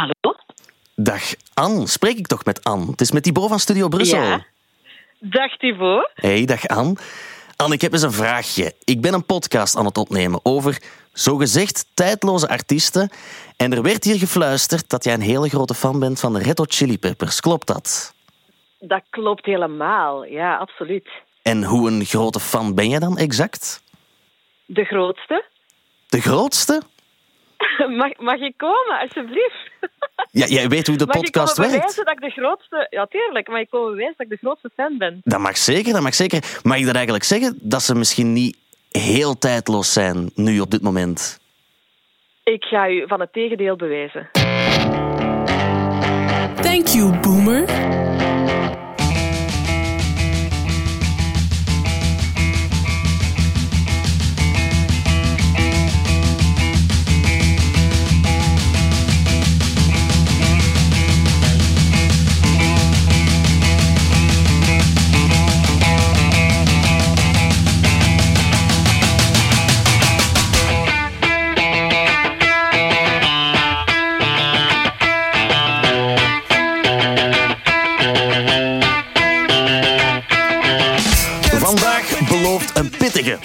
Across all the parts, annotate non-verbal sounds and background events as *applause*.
Hallo? Dag Anne, spreek ik toch met Anne? Het is met Thibaut van Studio Brussel. Ja. Dag Thibaut. Hey, dag Anne. Anne, ik heb eens een vraagje. Ik ben een podcast aan het opnemen over zogezegd tijdloze artiesten. En er werd hier gefluisterd dat jij een hele grote fan bent van de Red Hot Chili Peppers. Klopt dat? Dat klopt helemaal, ja, absoluut. En hoe een grote fan ben jij dan exact? De grootste. De grootste? *laughs* Mag, mag ik komen, alsjeblieft? *laughs* Ja, jij weet hoe de mag podcast ik werkt. bewijzen dat ik de grootste... Ja, tuurlijk. Mag ik komen bewijzen dat ik de grootste fan ben? Dat mag zeker, dat mag zeker. Mag ik dat eigenlijk zeggen? Dat ze misschien niet heel tijdloos zijn nu op dit moment. Ik ga u van het tegendeel bewijzen. Thank you, boomer.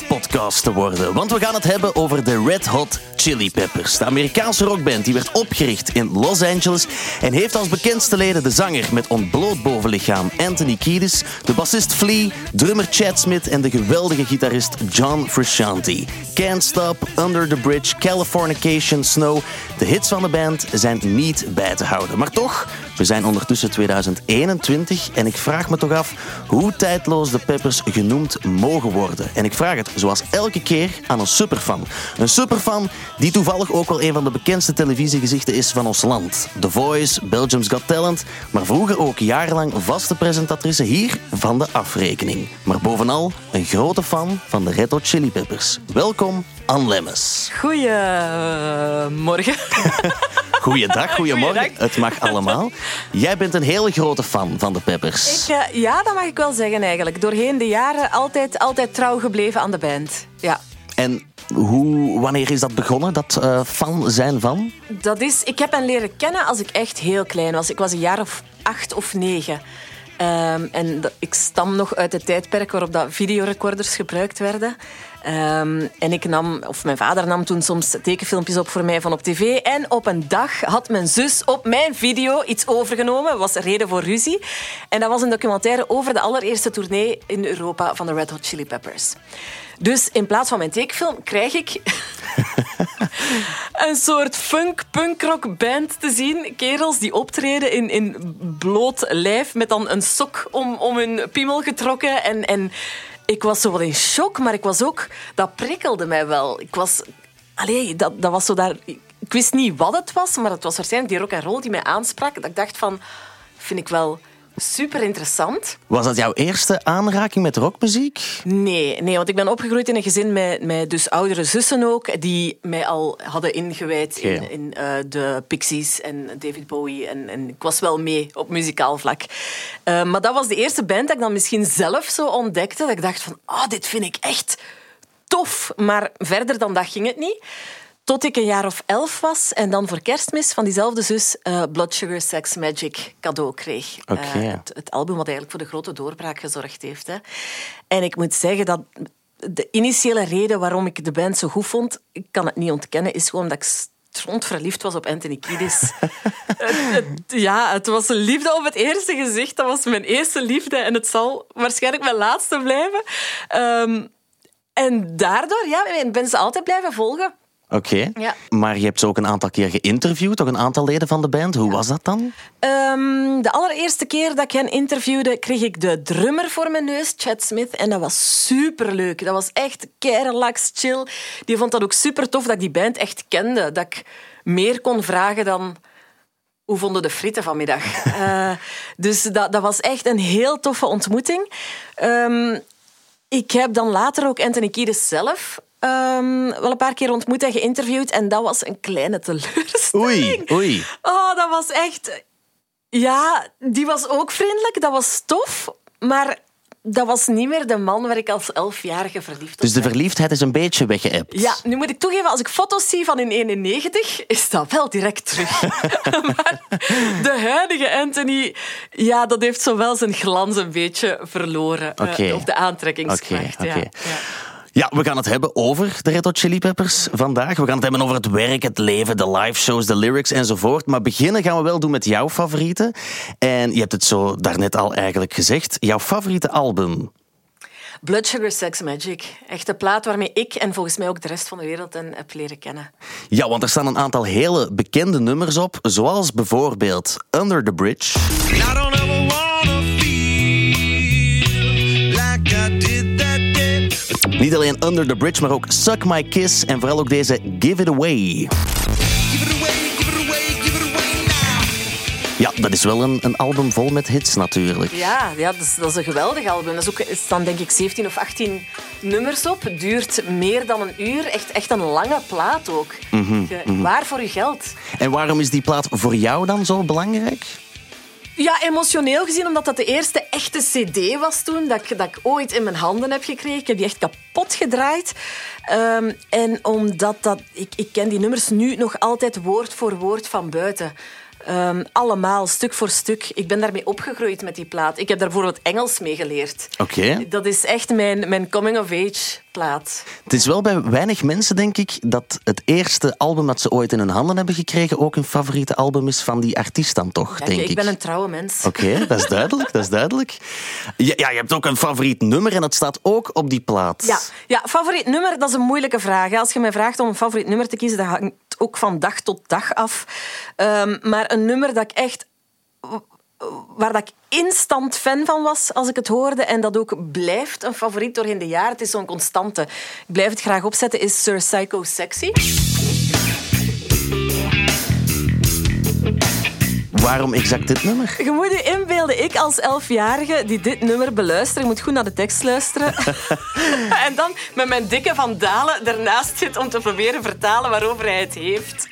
Podcast te worden, want we gaan het hebben over de Red Hot Chili Peppers. De Amerikaanse rockband die werd opgericht in Los Angeles en heeft als bekendste leden de zanger met ontbloot bovenlichaam Anthony Kiedis, de bassist Flea, drummer Chad Smith en de geweldige gitarist John Frusciante. Can't Stop, Under the Bridge, Californication, Snow. De hits van de band zijn niet bij te houden. Maar toch, we zijn ondertussen 2021 en ik vraag me toch af hoe tijdloos de Peppers genoemd mogen worden. En ik vraag het zoals elke keer aan een superfan. Een superfan die toevallig ook wel een van de bekendste televisiegezichten is van ons land. The Voice, Belgium's Got Talent, maar vroeger ook jarenlang vaste presentatrice hier van de afrekening. Maar bovenal een grote fan van de Red Hot Chili Peppers. Welkom, Anne Lemmes. Goedemorgen. *laughs* Goeiedag, goedemorgen. *laughs* Goeiedag. Het mag allemaal. Jij bent een hele grote fan van de Peppers. Ik, eh, ja, dat mag ik wel zeggen eigenlijk. Doorheen de jaren altijd, altijd trouw gebleven aan de band. Ja. En hoe, wanneer is dat begonnen, dat eh, fan zijn van? Dat is, ik heb hen leren kennen als ik echt heel klein was. Ik was een jaar of acht of negen. Ehm, en ik stam nog uit het tijdperk waarop dat videorecorders gebruikt werden. Ehm, en ik nam, of mijn vader nam toen soms tekenfilmpjes op voor mij van op tv. En op een dag had mijn zus op mijn video iets overgenomen. was reden voor ruzie. En dat was een documentaire over de allereerste tournee in Europa van de Red Hot Chili Peppers. Dus in plaats van mijn tekenfilm krijg ik *laughs* een soort funk-punkrock band te zien. Kerels die optreden in, in bloot lijf met dan een sok om, om hun piemel getrokken. En, en ik was zo wel in shock, maar ik was ook... Dat prikkelde mij wel. Ik was... Allee, dat, dat was zo daar... Ik wist niet wat het was, maar het was waarschijnlijk die rock and roll die mij aansprak. Dat ik dacht van... Vind ik wel super interessant. Was dat jouw eerste aanraking met rockmuziek? Nee, nee, want ik ben opgegroeid in een gezin met, met dus oudere zussen ook, die mij al hadden ingewijd in, in eh, de Pixies en David Bowie. En, en ik was wel mee op muzikaal vlak. Eh, maar dat was de eerste band dat ik dan misschien zelf zo ontdekte. Dat ik dacht van, ah, dit vind ik echt tof. Maar verder dan dat ging het niet. Tot ik een jaar of elf was en dan voor kerstmis van diezelfde zus eh, Blood Sugar Sex Magic cadeau kreeg. Eh, het, het album wat eigenlijk voor de grote doorbraak gezorgd heeft. Hè. En ik moet zeggen dat de initiële reden waarom ik de band zo goed vond, ik kan het niet ontkennen, is gewoon dat ik stront verliefd was op Anthony Kiedis. *laughs* Ja, het was een liefde op het eerste gezicht. Dat was mijn eerste liefde en het zal waarschijnlijk mijn laatste blijven. Ehm, en daardoor ja, ik ben ze altijd blijven volgen. Oké. Ja. Maar je hebt ze ook een aantal keer geïnterviewd, toch een aantal leden van de band. Hoe was dat dan? Ehm, de allereerste keer dat ik hen interviewde, kreeg ik de drummer voor mijn neus, Chad Smith. En dat was superleuk. Dat was echt keirelax, chill. Die vond dat ook super tof dat ik die band echt kende. Dat ik meer kon vragen dan... Hoe vonden de fritten vanmiddag? *laughs* Eh, dus dat, dat was echt een heel toffe ontmoeting. Ehm, ik heb dan later ook Anthony Kiedis zelf ehm, wel een paar keer ontmoet en geïnterviewd. En dat was een kleine teleurstelling. Oei, oei. Oh, dat was echt... Ja, die was ook vriendelijk. Dat was tof. Maar dat was niet meer de man waar ik als elfjarige verliefd op Dus de verliefdheid is een beetje weggeëpt. Ja, nu moet ik toegeven, als ik foto's zie van in 91, is dat wel direct terug. *laughs* *laughs* maar de huidige Anthony, ja, dat heeft zowel zijn glans een beetje verloren. eh, Oké. of de aantrekkingskracht. Ja. Ja. Ja, we gaan het hebben over de Red Hot Chili Peppers vandaag. We gaan het hebben over het werk, het leven, de live shows, de lyrics enzovoort. Maar beginnen gaan we wel doen met jouw favorieten. En je hebt het zo daarnet al eigenlijk gezegd. Jouw favoriete album. Blood Sugar Sex Magic. Echt de plaat waarmee ik en volgens mij ook de rest van de wereld hen heb leren kennen. Ja, want er staan een aantal hele bekende nummers op. Zoals bijvoorbeeld Under the Bridge. Niet alleen Under the Bridge, maar ook Suck My Kiss. En vooral ook deze Give It Away. Ja, dat is wel een, een album vol met hits natuurlijk. Ja, ja dat, is, dat is een geweldig album. Dat is ook, er staan denk ik 17 of 18 nummers op. Het duurt meer dan een uur. Echt, echt een lange plaat ook. Je- Waar voor je geld? En waarom is die plaat voor jou dan zo belangrijk? Ja, emotioneel gezien, omdat dat de eerste echte cd was toen dat ik, dat ik ooit in mijn handen heb gekregen. Ik heb die echt kapot gedraaid. Ehm, en omdat dat, ik, ik ken die nummers nu nog altijd woord voor woord van buiten. Ehm, allemaal, stuk voor stuk. Ik ben daarmee opgegroeid met die plaat. Ik heb daar bijvoorbeeld Engels mee geleerd. Oké. Dat is echt mijn, mijn coming-of-age plaat. Het is wel bij weinig mensen, denk ik, dat het eerste album dat ze ooit in hun handen hebben gekregen ook hun favoriete album is van die artiest dan toch, Ja, denk ik ik. ben een trouwe mens. Oké, dat is duidelijk, dat is duidelijk. Ja, ja, je hebt ook een favoriet nummer en dat staat ook op die plaat. Ja, ja, favoriet nummer, dat is een moeilijke vraag. Als je mij vraagt om een favoriet nummer te kiezen, dat hangt ook van dag tot dag af. Ehm, maar een nummer dat ik echt waar dat ik instant fan van was als ik het hoorde en dat ook blijft een favoriet doorheen de jaren. Het is zo'n constante. Ik blijf het graag opzetten, is Sir Psycho Sexy. Waarom exact dit nummer? Je moet je inbeelden, ik als elfjarige die dit nummer beluistert, ik moet goed naar de tekst luisteren, *laughs* en dan met mijn dikke vandalen ernaast zit om te proberen vertalen waarover hij het heeft.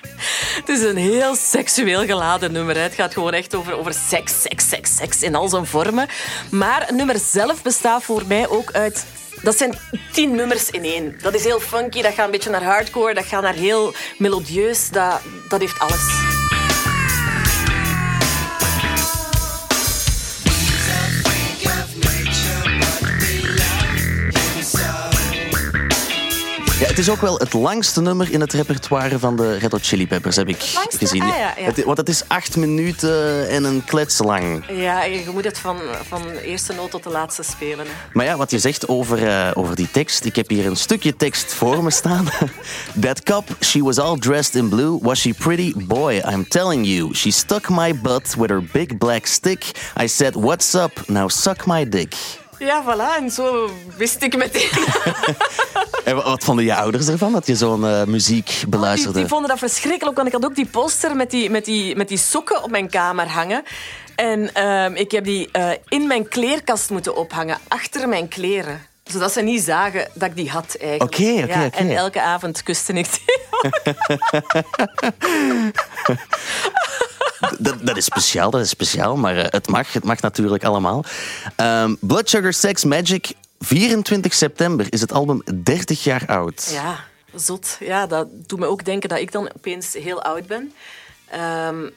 Het is een heel seksueel geladen nummer. Het gaat gewoon echt over, over seks, seks, seks, seks in al zijn vormen. Maar het nummer zelf bestaat voor mij ook uit dat zijn tien nummers in één. Dat is heel funky, dat gaat een beetje naar hardcore, dat gaat naar heel melodieus. Dat, dat heeft alles. Het is ook wel het langste nummer in het repertoire van de Red Hot Chili Peppers, heb ik Langste? gezien. Ah, ja, ja. Het- want het is acht minuten en een klets lang. Ja, je moet het van, van de eerste noot tot de laatste spelen. hè. Maar ja, wat je zegt over, eh, over die tekst. Ik heb hier een stukje tekst voor me staan. *laughs* That cop, she was all dressed in blue. Was she pretty? Boy, I'm telling you. She stuck my butt with her big black stick. I said, what's up? Now suck my dick. Ja, voilà. En zo wist ik meteen. *laughs* En wa- wat vonden je ouders ervan, dat je zo'n eh, muziek Die, beluisterde? die vonden dat verschrikkelijk, want ik had ook die poster met die, met die, met die sokken op mijn kamer hangen. En ehm, ik heb die eh, in mijn kleerkast moeten ophangen, achter mijn kleren. Zodat ze niet zagen dat ik die had eigenlijk. Oké, oké, ja. En elke avond kuste ik die. *laughs* *laughs* dat, dat is speciaal, dat is speciaal, maar eh, het mag, het mag natuurlijk allemaal. Ehm, Blood Sugar Sex Magic, 24 september is het album 30 jaar oud. Ja, zot. Ja, dat doet me ook denken dat ik dan opeens heel oud ben. Ehm,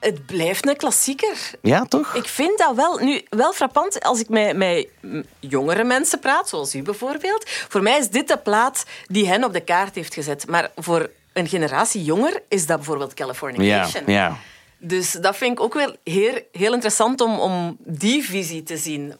het blijft een klassieker. Ja, toch? Ik vind dat wel, nu, wel frappant als ik met, met jongere mensen praat, zoals u bijvoorbeeld. Voor mij is dit de plaat die hen op de kaart heeft gezet. Maar voor een generatie jonger is dat bijvoorbeeld Ja, Californication. ja. Dus dat vind ik ook wel heel, heel interessant om, om die visie te zien.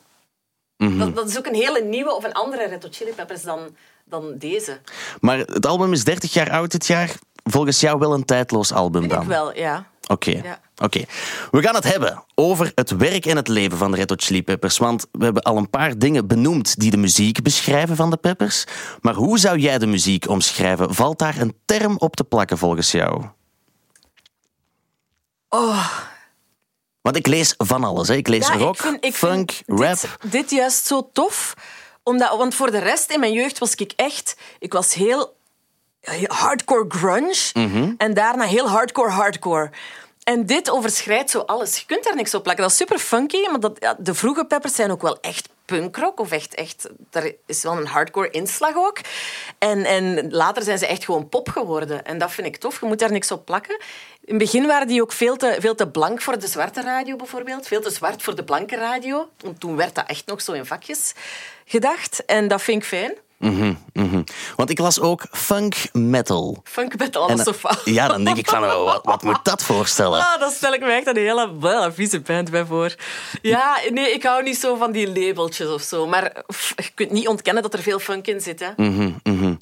Mhm. dat, dat is ook een hele nieuwe of een andere Red Hot Chili Peppers dan, dan deze. Maar het album is 30 jaar oud dit jaar. Volgens jou wel een tijdloos album Vind dan? ik wel, ja. Oké. Ja. Oké. We gaan het hebben over het werk en het leven van de Red Hot Chili Peppers. Want we hebben al een paar dingen benoemd die de muziek beschrijven van de Peppers. Maar hoe zou jij de muziek omschrijven? Valt daar een term op te plakken volgens jou? Oh. Want ik lees van alles. Hè. Ik lees Ja, ik rock, vind- ik funk, vind rap. Dit, dit juist zo tof. Omdat, want voor de rest, in mijn jeugd was ik echt... Ik was heel, heel hardcore grunge. Mhm. En daarna heel hardcore hardcore. En dit overschrijdt zo alles. Je kunt daar niks op plakken. Dat is super funky, maar dat, ja, de vroege Peppers zijn ook wel echt punkrock. Of echt, echt, daar is wel een hardcore inslag ook. En, en later zijn ze echt gewoon pop geworden. En dat vind ik tof. Je moet daar niks op plakken. In het begin waren die ook veel te, veel te blank voor de zwarte radio bijvoorbeeld. Veel te zwart voor de blanke radio. Want toen werd dat echt nog zo in vakjes gedacht. En dat vind ik fijn. Mhm, mhm. Want ik las ook funk metal. Funk met alles En, zo fout. ja, dan denk ik van, oh, wat, wat moet dat voorstellen? Ah, dan stel ik me echt een hele wel, vieze band bij voor. Ja, nee, ik hou niet zo van die labeltjes of zo. Maar pff, je kunt niet ontkennen dat er veel funk in zit. Hè. Mhm.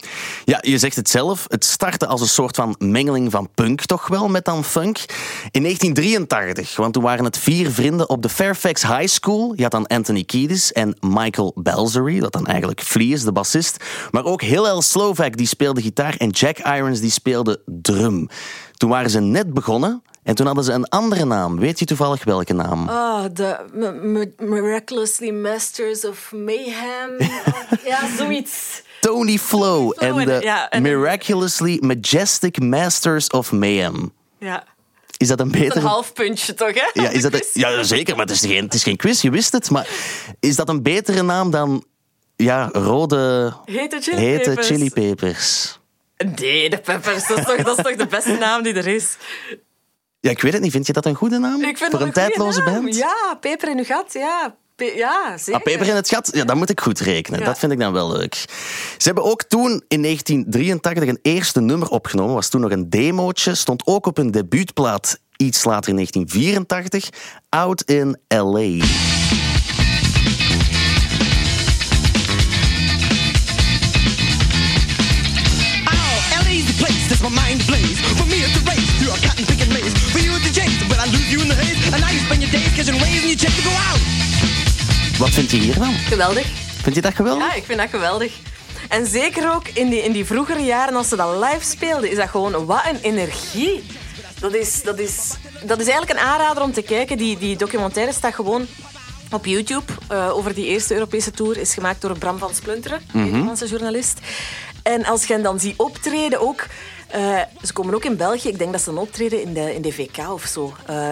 Ja, je zegt het zelf. Het startte als een soort van mengeling van punk toch wel met dan funk. In 1983, want toen waren het vier vrienden op de Fairfax High School. Je had dan Anthony Kiedis en Michael Balzery, dat dan eigenlijk Flea is, de bassist. Maar ook Hillel Slovak, die speelde gitaar. En Jack Irons, die speelde drum. Toen waren ze net begonnen. En toen hadden ze een andere naam. Weet je toevallig welke naam? Ah, de Miraculously Masters of Mayhem. *laughs* ja, zoiets. Tony Flo en de Miraculously Majestic Masters of Mayhem. Ja. Is dat een betere... Een half puntje toch, hè? Ja, is dat een- ja, zeker, maar het is, geen, het is geen quiz, je wist het. Maar is dat een betere naam dan ja, rode Hete chili hete peppers. chilipepers? Nee, de peppers. Dat is, toch, dat is toch de beste naam die er is? Ja, ik weet het niet. Vind je dat een goede naam? Ik vind Voor een tijdloze naam. band? Ja, peper in uw gat. Ja, ja zeker. Ah, peper in het gat, ja, dat moet ik goed rekenen. Ja. Dat vind ik dan wel leuk. Ze hebben ook toen in 1983 een eerste nummer opgenomen. Was toen nog een demootje. Stond ook op hun debuutplaat iets later in 1984. Out in L.A. Oh, LA's the place that's my mind ablaze. For me, it's a race through a cotton picking maze. For you, it's a chase, but I lose you in the haze. And now you spend your days catching waves and you check to go out. Wat vind je hiervan? Geweldig. Vind je dat geweldig? Ja, ik vind dat geweldig. En zeker ook in die, in die vroegere jaren, als ze dat live speelden, is dat gewoon wat een energie. Dat is, dat is, dat is eigenlijk een aanrader om te kijken. Die, die documentaire staat gewoon op YouTube eh, over die eerste Europese tour. Is gemaakt door Bram van Splunteren, een Nederlandse journalist. En als je hen dan ziet optreden ook... eh, ze komen ook in België. Ik denk dat ze dan optreden in de, in de VK of zo. Eh,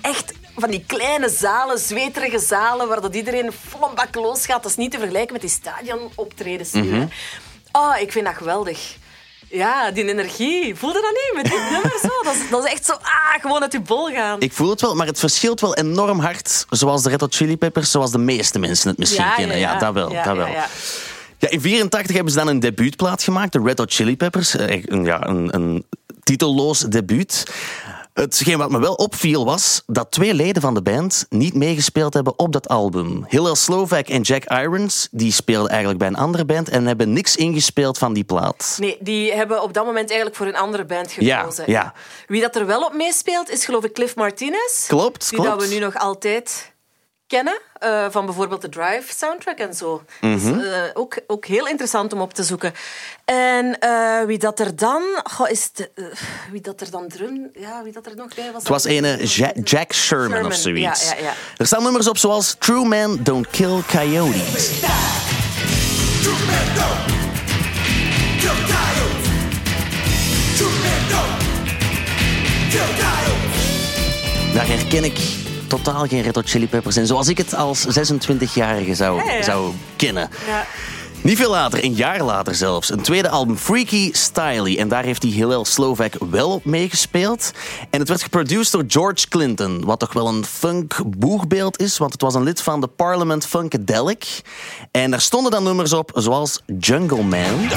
echt van die kleine zalen, zweterige zalen, waar dat iedereen vol een bak los gaat. Dat is niet te vergelijken met die stadionoptredens hè. Oh, ik vind dat geweldig. Ja, die energie. Voelde dat niet met dit nummer zo? Dat is, dat is echt zo, ah, gewoon uit je bol gaan. Ik voel het wel, maar het verschilt wel enorm hard. Zoals de Red Hot Chili Peppers, zoals de meeste mensen het misschien kennen. Ja, dat wel. Dat wel. ja. Ja, in 84 hebben ze dan een debuutplaat gemaakt, de Red Hot Chili Peppers. Eh, Ja, een, een titelloos debuut. Hetgeen wat me wel opviel was dat twee leden van de band niet meegespeeld hebben op dat album. Hillel Slovak en Jack Irons die speelden eigenlijk bij een andere band en hebben niks ingespeeld van die plaat. Nee, die hebben op dat moment eigenlijk voor een andere band Ja, gekozen. ja. Wie dat er wel op meespeelt, is geloof ik Cliff Martinez. Klopt, Die klopt. dat we nu nog altijd kennen. eh, van bijvoorbeeld de Drive soundtrack en zo. Dus, eh, ook, ook heel interessant om op te zoeken. En eh, wie dat er dan... Goh, is de, wie dat er dan drum... Ja, wie dat er nog bij was. Het was ene Ja- Jack Sherman, Sherman, of zoiets. ja, ja, ja. Er staan nummers op zoals True Men Don't Kill Coyotes. True men don't kill coyotes. True men don't kill coyotes. Daar herken ik totaal geen Red Hot Chili Peppers in. Zoals ik het als 26-jarige zou, Ja, ja. zou kennen. Ja. Niet veel later, een jaar later zelfs, een tweede album, Freaky Styly. En daar heeft hij Hillel Slovak wel op meegespeeld. En het werd geproduceerd door George Clinton, wat toch wel een funk boegbeeld is, want het was een lid van de Parliament Funkadelic. En daar stonden dan nummers op, zoals Jungle Man.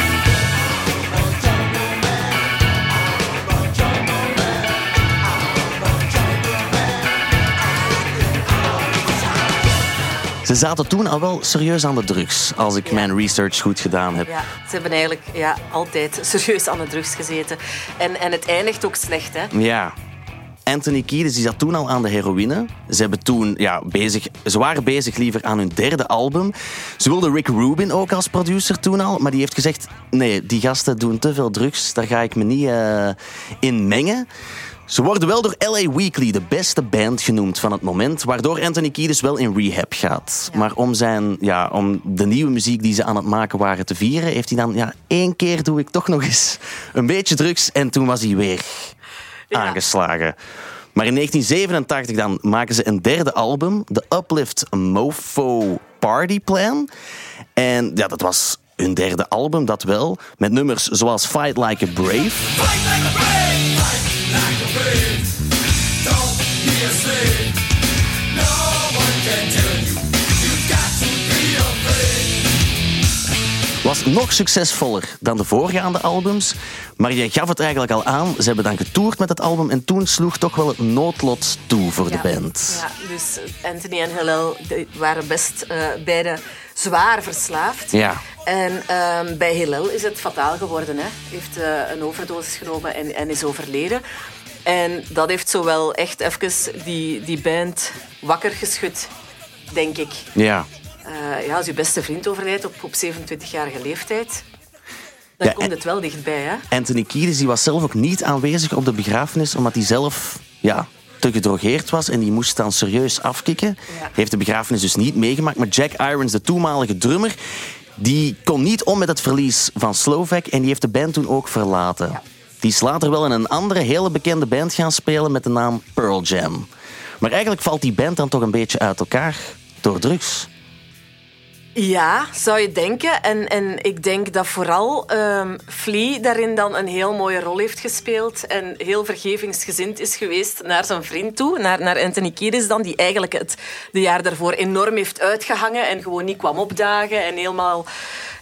Ze zaten toen al wel serieus aan de drugs, als ik mijn research goed gedaan heb. Ja, ze hebben eigenlijk ja, altijd *laughs* serieus aan de drugs gezeten. En, en het eindigt ook slecht, hè. Ja. Anthony Kiedis die zat toen al aan de heroïne. Ze, hebben toen, ja, bezig, ze waren bezig liever aan hun derde album. Ze wilden Rick Rubin ook als producer toen al. Maar die heeft gezegd, nee, die gasten doen te veel drugs. Daar ga ik me niet eh, in mengen. Ze worden wel door LA Weekly de beste band genoemd van het moment, waardoor Anthony Kiedis wel in rehab gaat. Maar om, zijn, ja, om de nieuwe muziek die ze aan het maken waren te vieren, heeft hij dan, ja, één keer doe ik toch nog eens een beetje drugs en toen was hij weer Ja. aangeslagen. Maar in 1987 dan maken ze een derde album, de Uplift Mofo Party Plan. En ja, dat was hun derde album, dat wel, met nummers zoals Fight Like a Brave. Fight like a brave, Don't be. No one can tell you. You've got to be afraid. Was nog succesvoller dan de voorgaande albums, maar je gaf het eigenlijk al aan. Ze hebben dan getoerd met het album en toen sloeg toch wel het noodlot toe voor de band. Ja, dus Anthony en Hillel waren best eh, beide zwaar verslaafd. Ja. En ehm, bij Hillel is het fataal geworden. Hè. heeft eh, een overdosis genomen en, en is overleden. En dat heeft zowel echt even die, die band wakker geschud, denk ik. Ja. Eh, ja, als je beste vriend overlijdt op, op 27-jarige leeftijd, dan Ja, komt het wel dichtbij. Hè? Anthony Kiedis die was zelf ook niet aanwezig op de begrafenis, omdat hij zelf ja, te gedrogeerd was en die moest dan serieus afkicken. Ja. Heeft de begrafenis dus niet meegemaakt. Maar Jack Irons, de toenmalige drummer, die kon niet om met het verlies van Slovak en die heeft de band toen ook verlaten. Die is later wel in een andere hele bekende band gaan spelen met de naam Pearl Jam. Maar eigenlijk valt die band dan toch een beetje uit elkaar door drugs. Ja, zou je denken. En, en ik denk dat vooral ehm Flea daarin dan een heel mooie rol heeft gespeeld en heel vergevingsgezind is geweest naar zijn vriend toe, naar, naar Anthony Kiedis dan, die eigenlijk het de jaar daarvoor enorm heeft uitgehangen en gewoon niet kwam opdagen en helemaal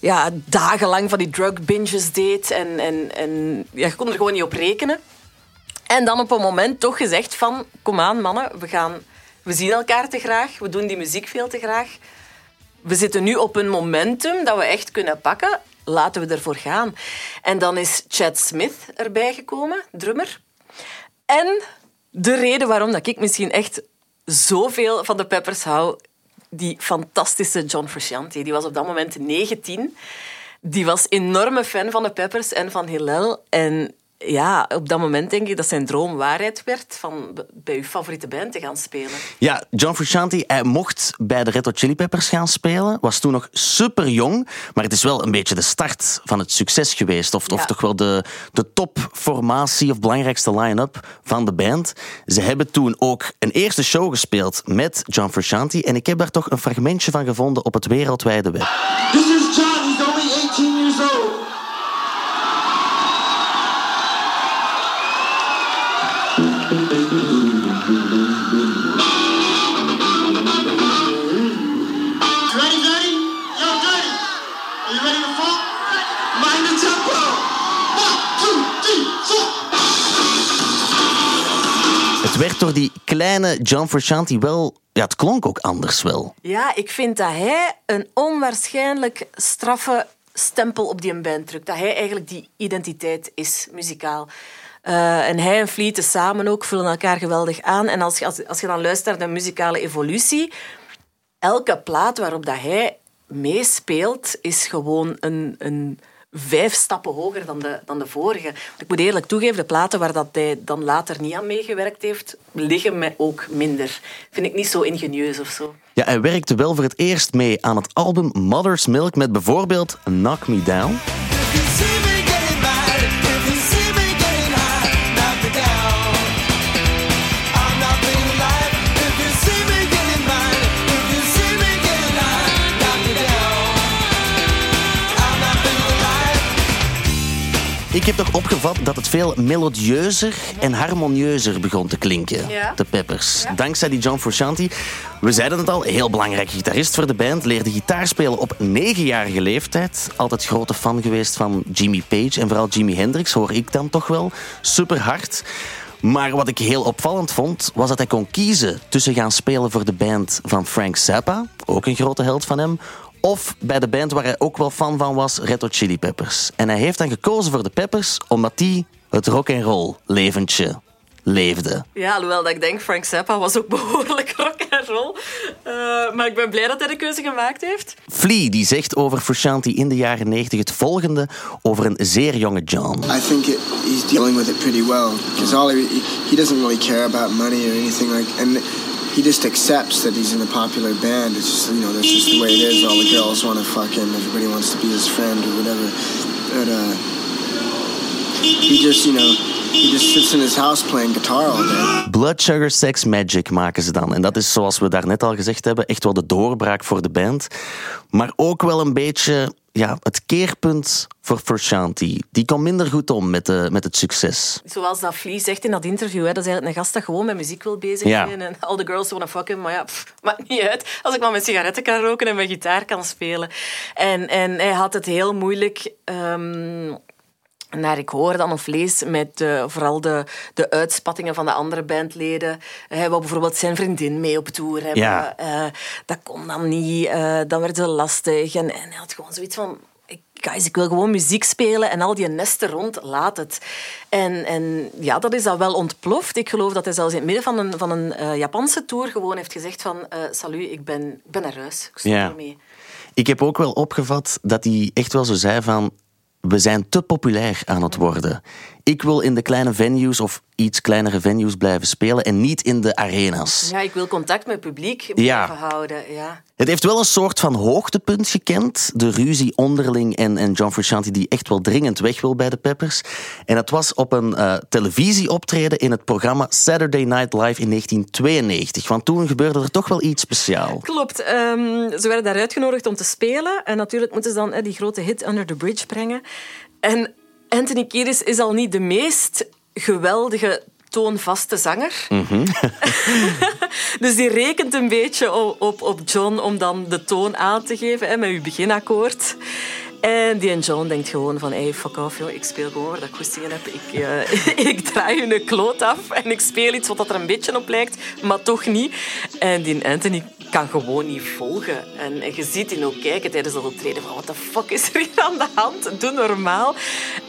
ja, dagenlang van die drug binges deed en, en, en ja, je kon er gewoon niet op rekenen. En dan op een moment toch gezegd van, kom aan mannen, we, gaan, we zien elkaar te graag, we doen die muziek veel te graag we zitten nu op een momentum dat we echt kunnen pakken. Laten we ervoor gaan. En dan is Chad Smith erbij gekomen, drummer. En de reden waarom dat ik misschien echt zoveel van de Peppers hou, die fantastische John Frusciante. Die was op dat moment 19. Die was enorme fan van de Peppers en van Hillel. En ja, op dat moment denk ik dat zijn droom waarheid werd van bij uw favoriete band te gaan spelen. Ja, John Frusciante, hij mocht bij de Red Hot Chili Peppers gaan spelen. Was toen nog super jong, maar het is wel een beetje de start van het succes geweest. Of, of toch wel de, de topformatie of belangrijkste line-up van de band. Ze hebben toen ook een eerste show gespeeld met John Frusciante. En ik heb daar toch een fragmentje van gevonden op het wereldwijde web. Door die kleine John Frusciante wel... Ja, het klonk ook anders wel. Ja, ik vind dat hij een onwaarschijnlijk straffe stempel op die band drukt. Dat hij eigenlijk die identiteit is, muzikaal. Eh, en hij en Flea samen ook vullen elkaar geweldig aan. En als je, als, als je dan luistert naar de muzikale evolutie, elke plaat waarop dat hij meespeelt, is gewoon een, een vijf stappen hoger dan de, dan de vorige. Ik moet eerlijk toegeven, de platen waar dat hij dan later niet aan meegewerkt heeft, liggen mij ook minder. Vind ik niet zo ingenieus of zo. Ja, hij werkte wel voor het eerst mee aan het album Mother's Milk met bijvoorbeeld Knock Me Down. Ik heb toch opgevat dat het veel melodieuzer en harmonieuzer begon te klinken, Ja. de Peppers. Dankzij die John Frusciante. We zeiden het al, heel belangrijk gitarist voor de band. Leerde gitaar spelen op negenjarige leeftijd. Altijd grote fan geweest van Jimmy Page en vooral Jimi Hendrix, hoor ik dan toch wel. Super hard. Maar wat ik heel opvallend vond, was dat hij kon kiezen tussen gaan spelen voor de band van Frank Zappa, ook een grote held van hem, of bij de band waar hij ook wel fan van was, Red Hot Chili Peppers. En hij heeft dan gekozen voor de Peppers omdat die het rock and roll leventje leefde. Ja, alhoewel dat ik denk, Frank Zappa was ook *laughs* behoorlijk rock and roll. Eh, maar ik ben blij dat hij de keuze gemaakt heeft. Flea die zegt over Frusciante in de jaren 90 het volgende over een zeer jonge John. I think it, he's dealing with it pretty well because all he, he doesn't really care about money or anything like, and he just accepts that he's in a popular band. It's just you know that's just the way it is. All the girls want to fuck him. Everybody wants to be his friend or whatever. But uh, he just you know he just sits in his house playing guitar all day. Blood Sugar Sex Magic maken ze dan. En dat is, zoals we daarnet al gezegd hebben, echt wel de doorbraak voor de band. Maar ook wel een beetje ja, het keerpunt voor Frusciante. Die komt minder goed om met, de, met het succes. Zoals dat Flea zegt in dat interview, hè, dat is eigenlijk een gast dat gewoon met muziek wil bezig Ja. zijn. En all the girls wanna fuck him. Maar ja, pff, maakt niet uit. Als ik maar mijn sigaretten kan roken en mijn gitaar kan spelen. En, en hij had het heel moeilijk... ehm, naar ik hoor dan of lees met eh, vooral de, de uitspattingen van de andere bandleden. Hij wou bijvoorbeeld zijn vriendin mee op tour hebben. Ja. Eh, dat kon dan niet. eh, dan werd het lastig. En, en hij had gewoon zoiets van... "Ik- Guys, ik wil gewoon muziek spelen en al die nesten rond, laat het. En, en ja, dat is dan wel ontploft. Ik geloof dat hij zelfs in het midden van een, van een Japanse tour gewoon heeft gezegd van... salut, ik ben, ik ben naar huis. Ik stop Ja. ermee. Ik heb ook wel opgevat dat hij echt wel zo zei van... We zijn te populair aan het worden. Ik wil in de kleine venues of iets kleinere venues blijven spelen en niet in de arena's. Ja, ik wil contact met het publiek Ja. blijven houden. Ja. Het heeft wel een soort van hoogtepunt gekend. De ruzie onderling en, en John Frusciante die echt wel dringend weg wil bij de Peppers. En dat was op een eh, televisieoptreden in het programma Saturday Night Live in 1992. Want toen gebeurde er toch wel iets speciaals. Klopt. Ehm, ze werden daar uitgenodigd om te spelen. En natuurlijk moeten ze dan die grote hit Under the Bridge brengen. En Anthony Kiedis is al niet de meest geweldige toonvaste zanger. *laughs* dus die rekent een beetje op, op, op John om dan de toon aan te geven hè, met uw beginakkoord. En die John denkt gewoon van, hey, fuck off, joh. ik speel gewoon waar ik goestingen heb. Ik, eh, *laughs* ik draai hun kloot af en ik speel iets wat er een beetje op lijkt, maar toch niet. En die Anthony kan gewoon niet volgen. En, je ziet hem ook kijken tijdens dat optreden van, what the fuck is er hier aan de hand? Doe normaal.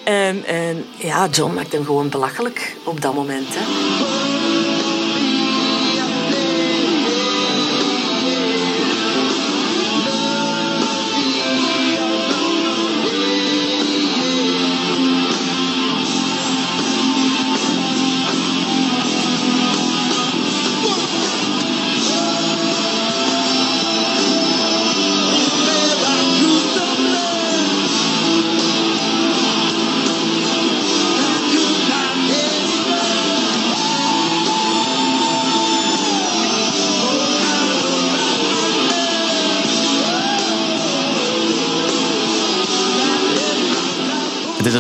En, en ja, John maakt hem gewoon belachelijk op dat moment. Hè.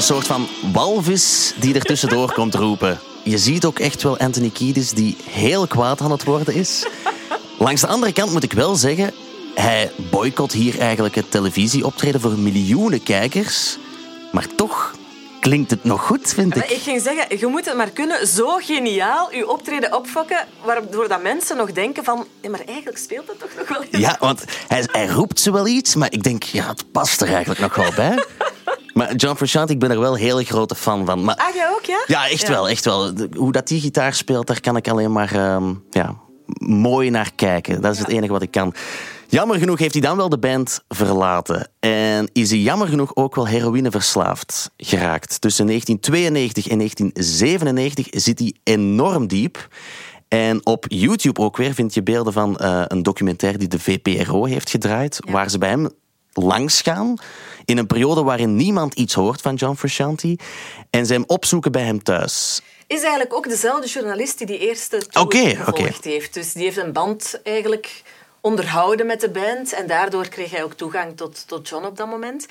Een soort van walvis die er tussendoor komt roepen. Je ziet ook echt wel Anthony Kiedis die heel kwaad aan het worden is. Langs de andere kant moet ik wel zeggen, hij boycott hier eigenlijk het televisieoptreden voor miljoenen kijkers. Maar toch klinkt het nog goed, vind Maar ik. ik ging zeggen, je moet het maar kunnen zo geniaal je optreden opfokken, waardoor dat mensen nog denken van, ja, maar eigenlijk speelt het toch nog wel iets. Ja, want hij, hij roept ze wel iets, maar ik denk, ja, het past er eigenlijk nog wel bij. Maar John Frusciante, ik ben er wel een hele grote fan van. Maar Ah, jij ook, ja? Ja, echt wel, echt wel. Hoe dat die gitaar speelt, daar kan ik alleen maar ehm, ja, mooi naar kijken. Dat is het enige wat ik kan. Jammer genoeg heeft hij dan wel de band verlaten. En is hij jammer genoeg ook wel heroïneverslaafd geraakt. Tussen 1992 en 1997 zit hij enorm diep. En op YouTube ook weer vind je beelden van eh, een documentaire die de VPRO heeft gedraaid. Waar ze bij hem langs gaan. In een periode waarin niemand iets hoort van John Frusciante. En ze hem opzoeken bij hem thuis. Is eigenlijk ook dezelfde journalist die die eerste tour gevolgd heeft. Dus die heeft een band eigenlijk onderhouden met de band. En daardoor kreeg hij ook toegang tot, tot John op dat moment.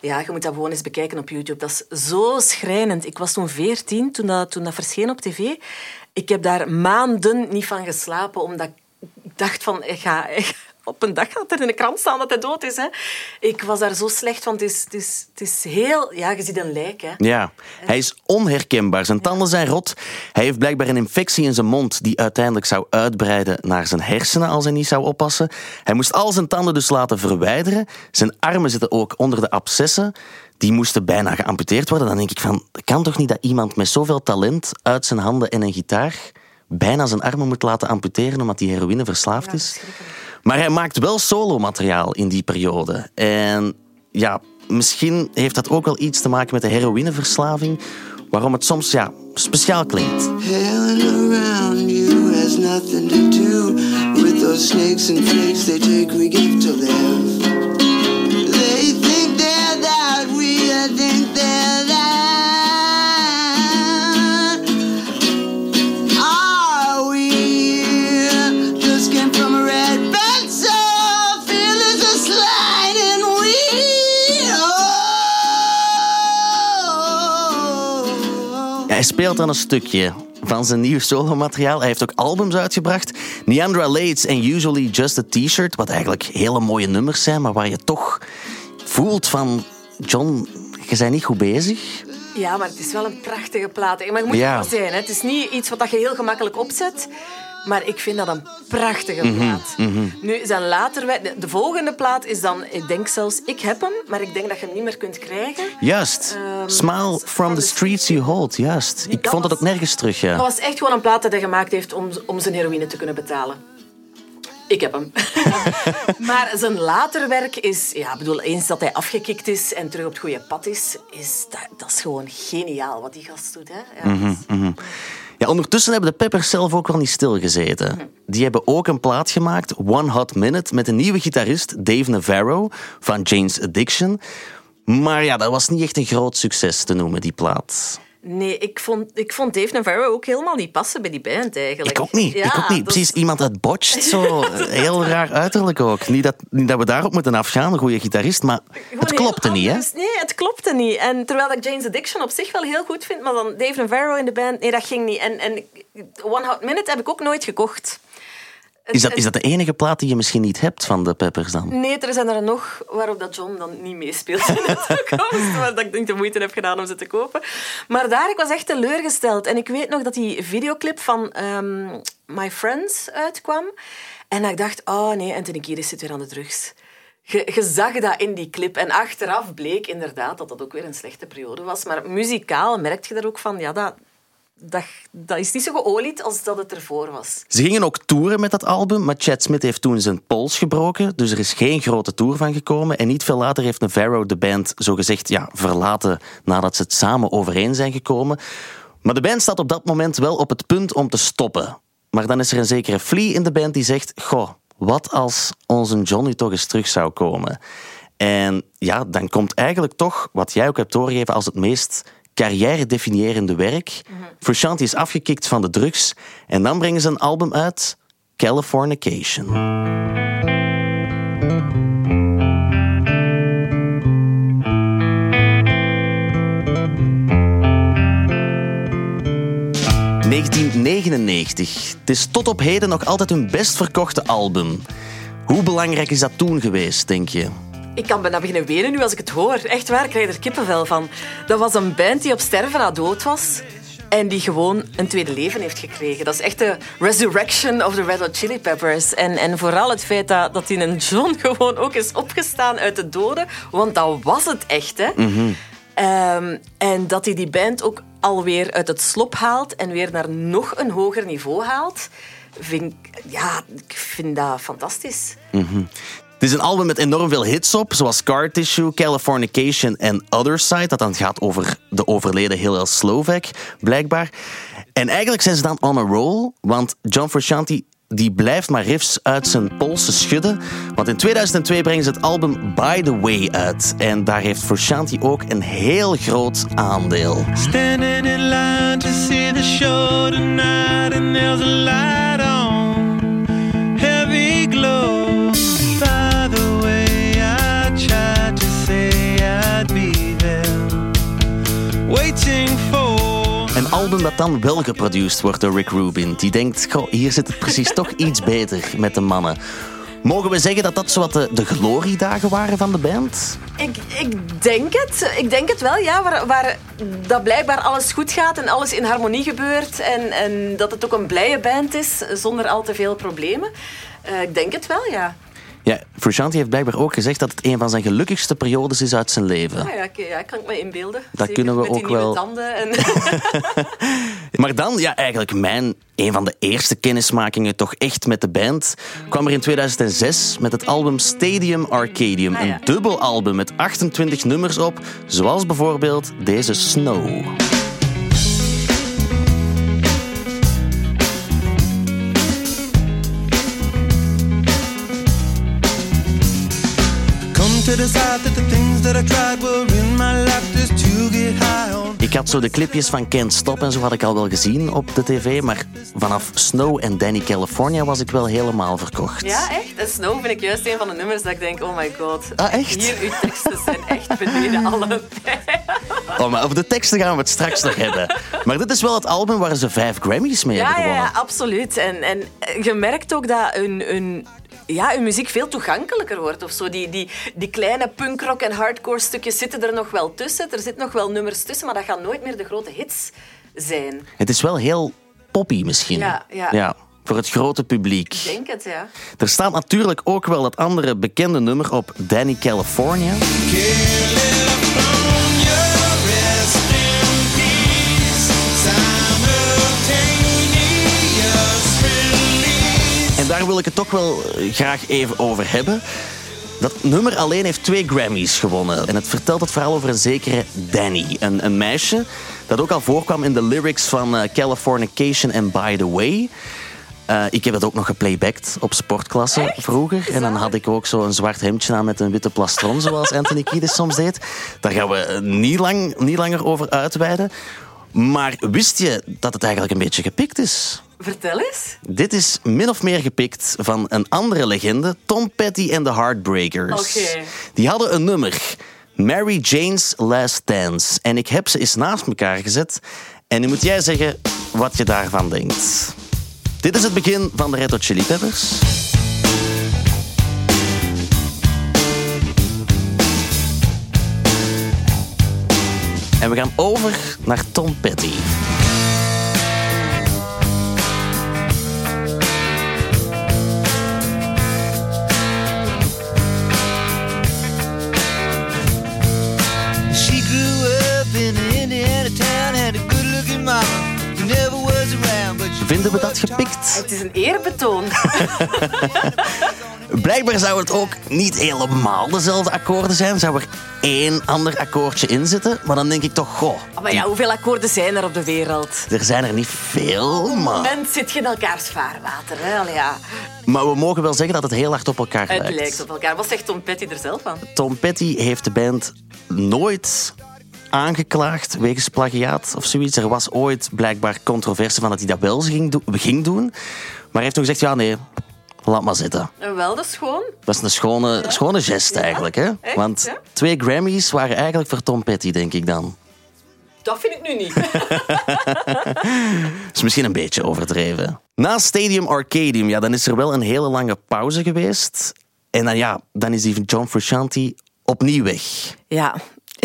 Ja, je moet dat gewoon eens bekijken op YouTube. Dat is zo schrijnend. Ik was toen veertien, toen dat, toen dat verscheen op tv. Ik heb daar maanden niet van geslapen, omdat ik dacht van... Ik ga, ik- op een dag gaat er in de krant staan dat hij dood is. Hè. Ik was daar zo slecht, want het is, het is, het is heel... Ja, je ziet een lijk, hè. Ja, hij is onherkenbaar. Zijn tanden zijn rot. Hij heeft blijkbaar een infectie in zijn mond die uiteindelijk zou uitbreiden naar zijn hersenen als hij niet zou oppassen. Hij moest al zijn tanden dus laten verwijderen. Zijn armen zitten ook onder de abscessen. Die moesten bijna geamputeerd worden. Dan denk ik van, kan toch niet dat iemand met zoveel talent uit zijn handen en een gitaar bijna zijn armen moet laten amputeren omdat hij heroïne verslaafd is? Maar hij maakt wel solo-materiaal in die periode. En ja, misschien heeft dat ook wel iets te maken met de heroïneverslaving, waarom het soms ja, speciaal klinkt. Around you nothing to do with those snakes and flakes they take we give to live. Speelt dan een stukje van zijn nieuw solomateriaal. Hij heeft ook albums uitgebracht. Neandra Lates en Usually Just a T-shirt. Wat eigenlijk hele mooie nummers zijn, maar waar je toch voelt van... John, je bent niet goed bezig. Ja, maar het is wel een prachtige plaat. Maar je moet Ja. ja. zijn. Hè. Het is niet iets wat je heel gemakkelijk opzet. Maar ik vind dat een prachtige Mhm, plaat. Nu, zijn later... De, de volgende plaat is dan... Ik denk zelfs... Ik heb hem, maar ik denk dat je hem niet meer kunt krijgen. Juist. Smile from the streets you hold. Juist. Ik dat vond het was- ook nergens terug, ja. Dat was echt gewoon een plaat dat hij gemaakt heeft om, om zijn heroïne te kunnen betalen. Ik heb hem. *laughs* maar zijn later werk is... Ja, bedoel, eens dat hij afgekikt is en terug op het goede pad is, is dat, dat is gewoon geniaal wat die gast doet. Hè? Ja, dat is- Ja, ondertussen hebben de Peppers zelf ook wel niet stilgezeten. Die hebben ook een plaat gemaakt, One Hot Minute, met een nieuwe gitarist, Dave Navarro, van Jane's Addiction. Maar ja, dat was niet echt een groot succes te noemen, die plaat. Nee, ik vond, ik vond Dave Navarro ook helemaal niet passen bij die band eigenlijk. Ik ook niet. Ja, ik ook niet. dat Precies, iemand uit Botched, zo *laughs* heel raar uiterlijk ook. Niet dat, niet dat we daarop moeten afgaan, een goede gitarist, maar Gewoon het klopte niet, hè? Nee, het klopte niet. En terwijl ik Jane's Addiction op zich wel heel goed vind, maar dan Dave Navarro in de band, nee, dat ging niet. En, en One Hot Minute heb ik ook nooit gekocht. Is dat, is dat de enige plaat die je misschien niet hebt van de Peppers dan? Nee, er zijn er nog waarop dat John dan niet meespeelt in de toekomst. Maar dat ik denk de moeite heb gedaan om ze te kopen. Maar daar, ik was echt teleurgesteld. En ik weet nog dat die videoclip van ehm, My Friends uitkwam. En dat ik dacht, oh nee, Anthony Kiedis zit weer aan de drugs. Je, je zag dat in die clip. En achteraf bleek inderdaad dat dat ook weer een slechte periode was. Maar muzikaal merkte je daar ook van, ja, dat, dat, dat is niet zo geolied als dat het ervoor was. Ze gingen ook toeren met dat album, maar Chad Smith heeft toen zijn pols gebroken. Dus er is geen grote tour van gekomen. En niet veel later heeft Navarro de band zogezegd ja, verlaten nadat ze het samen overeen zijn gekomen. Maar de band staat op dat moment wel op het punt om te stoppen. Maar dan is er een zekere Flea in de band die zegt: Goh, wat als onze John nu toch eens terug zou komen? En ja, dan komt eigenlijk toch wat jij ook hebt doorgegeven als het meest carrière-definiërende werk. Frusciante is afgekikt van de drugs en dan brengen ze een album uit, Californication. ...1999. Het is tot op heden nog altijd hun best verkochte album. Hoe belangrijk is dat toen geweest, denk je? Ik kan bijna beginnen wenen nu als ik het hoor. Echt waar, ik krijg er kippenvel van. Dat was een band die op sterven na dood was. En die gewoon een tweede leven heeft gekregen. Dat is echt de resurrection of the Red Hot Chili Peppers. En, en vooral het feit dat, dat die een John *laughs* gewoon ook is opgestaan uit de doden. Want dat was het echt, hè. Ehm, en dat hij die band ook alweer uit het slop haalt en weer naar nog een hoger niveau haalt. Vind, ik- ja, ik vind dat fantastisch. Het is een album met enorm veel hits op, zoals Scar Tissue, Californication en Other Side. Dat dan gaat over de overleden Hillel Slovak, blijkbaar. En eigenlijk zijn ze dan on a roll, want John Frusciante die blijft maar riffs uit zijn polsen schudden. Want in 2002 brengen ze het album By The Way uit. En daar heeft Frusciante ook een heel groot aandeel. Standing in line to see the show tonight, and there's a light on, waiting for. Een album dat dan wel geproduceerd wordt door Rick Rubin. Die denkt, goh, hier zit het precies toch *laughs* iets beter met de mannen. Mogen we zeggen dat dat zowat de, de gloriedagen waren van de band? Ik, ik denk het. Ik denk het wel, ja. Waar, waar dat blijkbaar alles goed gaat en alles in harmonie gebeurt. En, en dat het ook een blije band is, zonder al te veel problemen. Eh, ik denk het wel, ja. Ja, Frusciante heeft blijkbaar ook gezegd dat het een van zijn gelukkigste periodes is uit zijn leven. Ah, ja, ik- ja, kan ik me inbeelden. Dat Zeker kunnen we ook wel- tanden en... *laughs* Maar dan, ja, eigenlijk mijn, een van de eerste kennismakingen toch echt met de band, kwam er in 2006 met het album Stadium Arcadium. Ah, ja. Een dubbel album met 28 nummers op, zoals bijvoorbeeld deze Snow. Ik had zo de clipjes van Can't Stop en zo had ik al wel gezien op de tv, maar vanaf Snow en Danny California was ik wel helemaal verkocht. Ja, echt. En Snow vind ik juist een van de nummers dat ik denk, oh my god. Ah, echt? Hier, uw teksten zijn echt beneden *laughs* alle Oh, maar over de teksten gaan we het straks nog hebben. Maar dit is wel het album waar ze vijf Grammys mee Ja, hebben gewonnen. ja, absoluut. En, en je merkt ook dat hun, hun, ja, hun muziek veel toegankelijker wordt. Of zo. Die, die, die kleine punkrock en hardcore stukjes zitten er nog wel tussen. Er zitten nog wel nummers tussen, maar dat gaan nooit meer de grote hits zijn. Het is wel heel poppy misschien. Ja, ja. voor het grote publiek. Ik denk het, ja. Er staat natuurlijk ook wel het andere bekende nummer op Danny California. California, daar wil ik het toch wel eh, graag even over hebben. Dat nummer alleen heeft twee Grammys gewonnen. En het vertelt het verhaal over een zekere Danny. Een, een meisje dat ook al voorkwam in de lyrics van eh, Californication en By the Way. Eh, ik heb het ook nog geplaybacked op sportklasse vroeger. En dan had ik ook zo'n zwart hemdje aan met een witte plastron, zoals Anthony Kiedis *laughs* soms deed. Daar gaan we niet, lang, niet langer over uitweiden. Maar wist je dat het eigenlijk een beetje gepikt is? Vertel eens. Dit is min of meer gepikt van een andere legende, Tom Petty en de Heartbreakers. Oké. Die hadden een nummer, Mary Jane's Last Dance. En ik heb ze eens naast elkaar gezet. En nu moet jij zeggen wat je daarvan denkt. Dit is het begin van de Red Hot Chili Peppers. En we gaan over naar Tom Petty. Vinden we dat gepikt? Het is een eerbetoon. *laughs* Blijkbaar zou het ook niet helemaal dezelfde akkoorden zijn. Zou er één ander akkoordje in zitten. Maar dan denk ik toch, goh, Maar ja, hoeveel akkoorden zijn er op de wereld? er zijn er niet veel. Maar, Men zit je in elkaars vaarwater. Hè? Ja. maar we mogen wel zeggen dat het heel hard op elkaar Het lijkt. lijkt op elkaar. Wat zegt Tom Petty er zelf van? Tom Petty heeft de band nooit aangeklaagd wegens plagiaat of zoiets. Er was ooit blijkbaar controverse van dat hij dat wel ging, do- ging doen. Maar hij heeft toen gezegd, ja nee, laat maar zitten. En wel, dat is gewoon. Dat is een schone, schone gest eigenlijk. Hè? echt, Want ja. twee Grammys waren eigenlijk voor Tom Petty, denk ik dan. Dat vind ik nu niet. *laughs* is misschien een beetje overdreven. Na Stadium Arcadium, ja, dan is er wel een hele lange pauze geweest. En dan, ja, dan is die John Frusciante opnieuw weg. Ja.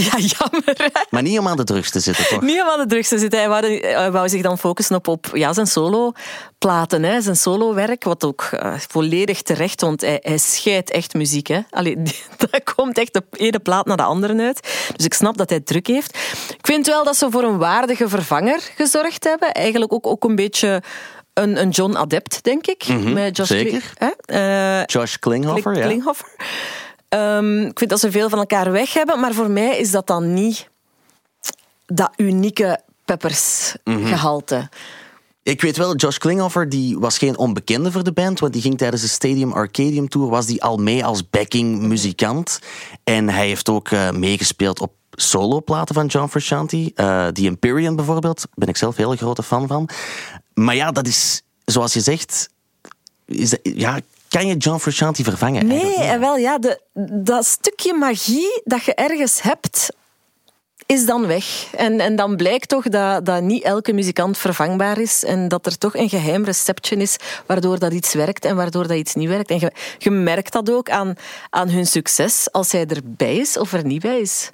*laughs* Ja, jammer. hè. Maar niet om aan de drugs te zitten, toch? Niet om aan de drugs te zitten. Hij wou, hij wou zich dan focussen op, op ja, zijn solo-platen, hè, zijn solo-werk. Wat ook eh, volledig terecht, want hij, hij scheidt echt muziek. Hè. Allee, *laughs* daar komt echt de ene plaat naar de andere uit. Dus ik snap dat hij druk heeft. Ik vind wel dat ze voor een waardige vervanger gezorgd hebben. Eigenlijk ook, ook een beetje een, een John Adept, denk ik. met Josh zeker. Kling- hè? Eh, Josh Klinghoffer, ja. Klinghoffer. Ehm, ik vind dat ze veel van elkaar weg hebben, maar voor mij is dat dan niet dat unieke Peppers-gehalte. Ik weet wel, Josh Klinghoffer die was geen onbekende voor de band, want die ging tijdens de Stadium Arcadium Tour was die al mee als backing muzikant. En hij heeft ook eh, meegespeeld op soloplaten van John Frusciante. Eh The Empyrean bijvoorbeeld, ben ik zelf hele grote fan van. Maar ja, dat is, zoals je zegt, is dat- ja, kan je John Frusciante vervangen? Nee, en wel ja, de, dat stukje magie dat je ergens hebt, is dan weg. En, en dan blijkt toch dat, dat niet elke muzikant vervangbaar is en dat er toch een geheim receptje is waardoor dat iets werkt en waardoor dat iets niet werkt. En je, je merkt dat ook aan, aan hun succes als hij erbij is of er niet bij is.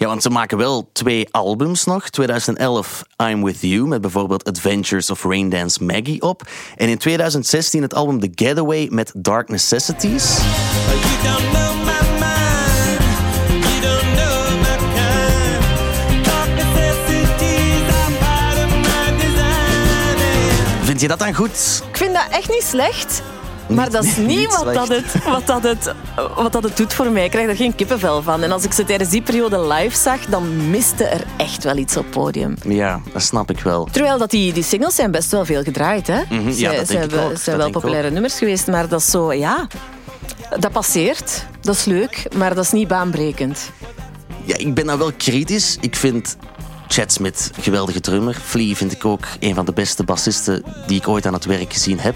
Ja, want ze maken wel twee albums nog. 2011 I'm With You met bijvoorbeeld Adventures of Raindance Maggie op. En in 2016 het album The Getaway met Dark Necessities. Vind je dat dan goed? Ik vind dat echt niet slecht. *laughs* Maar dat is Niet- wat, dat het, wat, dat het, wat dat het doet voor mij. Ik krijg er geen kippenvel van. En als ik ze tijdens die periode live zag, dan miste er echt wel iets op het podium. Ja, dat snap ik wel. Terwijl dat die, die singles zijn best wel veel gedraaid. Hè? Mhm, ja, dat ik hebben- ook, zijn dat wel populaire nummers geweest, maar dat is zo, ja... Dat passeert. dat is leuk, maar dat is niet baanbrekend. Ja, ik ben nou wel kritisch. Ik vind Chad Smith een geweldige drummer. Flea vind ik ook een van de beste bassisten die ik ooit aan het werk gezien heb.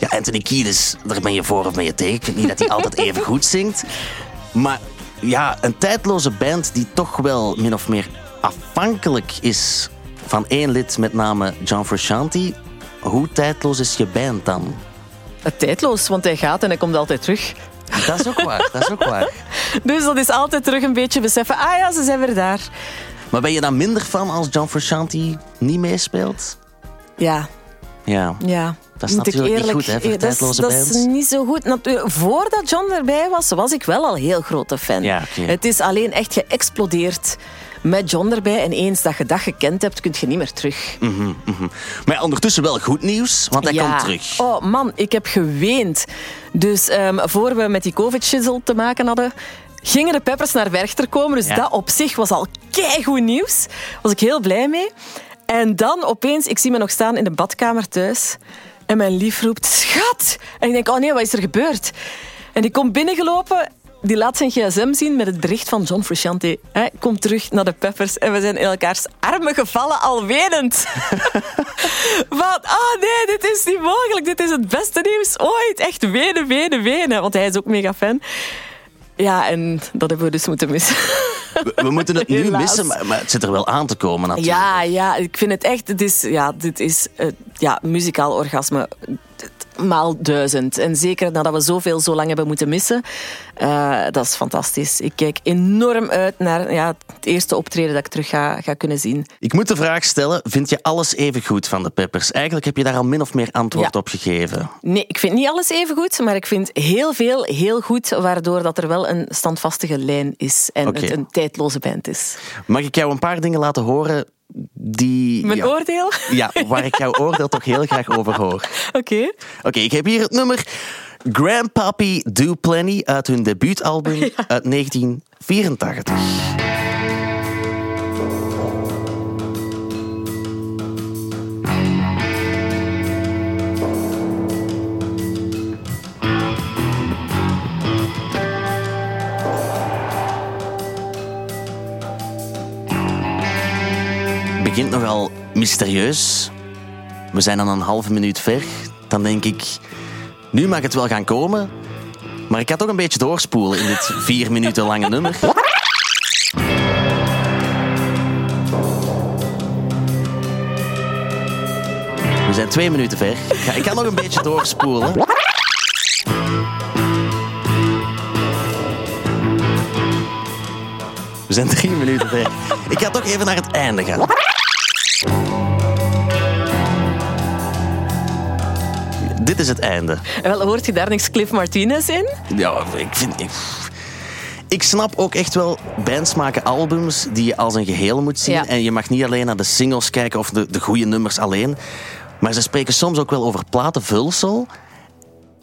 Ja, Anthony Kiedis, daar ben je voor of ben je tegen. Ik vind niet dat hij *laughs* altijd even goed zingt. Maar ja, een tijdloze band die toch wel min of meer afhankelijk is van één lid, met name John Frusciante. Hoe tijdloos is je band dan? Het tijdloos, want hij gaat en hij komt altijd terug. Dat is ook waar, dat is ook waar. *laughs* Dus dat is altijd terug een beetje beseffen, ah ja, ze zijn weer daar. Maar ben je dan minder van als John Frusciante niet meespeelt? Ja, Ja. ja. Dat is Moet ik natuurlijk niet eerlijk- goed, hè, voor eh, dat is- Dat niet zo goed. Voordat John erbij was, was ik wel al heel grote fan. Ja. Het is alleen echt geëxplodeerd met John erbij. En eens dat je dat gekend hebt, kun je niet meer terug. Maar ja, ondertussen wel goed nieuws, want hij Ja. komt terug. Oh man, ik heb geweend. Dus ehm, voor we met die covid-shizzle te maken hadden, gingen de Peppers naar Werchter komen. Dus Ja. dat op zich was al keigoed nieuws. was ik heel blij mee. En dan opeens, ik zie me nog staan in de badkamer thuis. En mijn lief roept, schat! En ik denk, oh nee, wat is er gebeurd? En die komt binnengelopen... Die laat zijn gsm zien met het bericht van John Frusciante. Hij komt terug naar de Peppers en we zijn in elkaars armen gevallen, al wenend. *laughs* Wat? Ah nee, dit is niet mogelijk. Dit is het beste nieuws ooit. Echt wenen, wenen, wenen. Want hij is ook mega fan. Ja, en dat hebben we dus moeten missen. We, we moeten het *laughs* nu Helaas. missen, maar, maar het zit er wel aan te komen natuurlijk. Ja, ja, ik vind het echt... Het is, ja, dit is eh, ja, muzikaal orgasme maal duizend. En zeker nadat we zoveel zo lang hebben moeten missen. eh, dat is fantastisch. Ik kijk enorm uit naar ja, het eerste optreden dat ik terug ga, ga kunnen zien. Ik moet de vraag stellen, vind je alles even goed van de Peppers? Eigenlijk heb je daar al min of meer antwoord Ja. op gegeven. Nee, ik vind niet alles even goed, maar ik vind heel veel heel goed, waardoor dat er wel een standvastige lijn is en het een tijdloze band is. Mag ik jou een paar dingen laten horen die... Mijn ja, oordeel? ja, waar ik jouw oordeel toch heel graag over hoor. *laughs* Oké. Oké, ik heb hier het nummer Grandpappy Do Plenty uit hun debuutalbum *laughs* uit 1984. Begint nogal mysterieus. We zijn dan een halve minuut ver. Dan denk ik, nu mag het wel gaan komen. Maar ik ga toch een beetje doorspoelen in dit vier minuten lange nummer. We zijn twee minuten ver. Ik ga, ik ga nog een beetje doorspoelen. We zijn drie minuten ver. Ik ga toch even naar het einde gaan. Dit is het einde. Wel, hoort je daar niks Cliff Martinez in? Ja, ik vind... Ik, ik snap ook echt wel, bands maken albums die je als een geheel moet zien. Ja. En je mag niet alleen naar de singles kijken of de, de goede nummers alleen. Maar ze spreken soms ook wel over platenvulsel.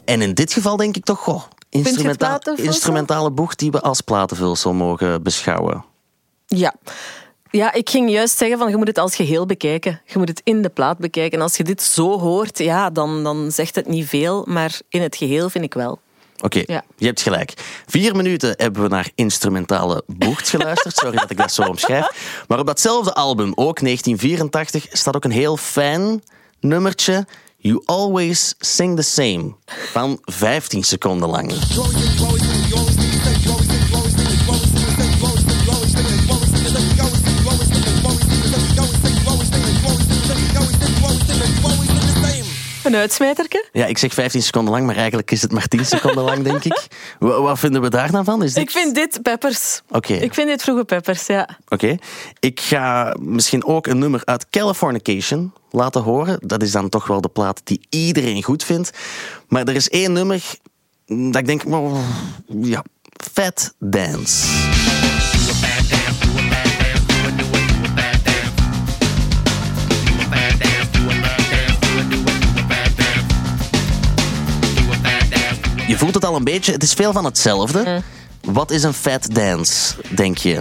En in dit geval denk ik toch, goh, instrumentale boeg die we als platenvulsel mogen beschouwen. Ja. Ja, ik ging juist zeggen van je moet het als geheel bekijken. Je moet het in de plaat bekijken. En als je dit zo hoort, ja, dan, dan zegt het niet veel. Maar in het geheel vind ik wel. Oké, Ja. je hebt gelijk. Vier minuten hebben we naar instrumentale bocht geluisterd. Sorry dat ik dat zo omschrijf. Maar op datzelfde album, ook 1984, staat ook een heel fijn nummertje. You Always Sing the Same. Van 15 seconden lang. Een uitsmijterke? Ja, ik zeg 15 seconden lang, maar eigenlijk is het maar 10 seconden lang, denk ik. Wa- Wat vinden we daar dan van? Is dit... Ik vind dit peppers. Oké. Ik vind dit vroege peppers, ja. Oké. Ik ga misschien ook een nummer uit Californication laten horen. Dat is dan toch wel de plaat die iedereen goed vindt. Maar er is één nummer dat ik denk, oh, ja, Fat Dance. Je voelt het al een beetje, het is veel van hetzelfde. Wat is een fat dance, denk je?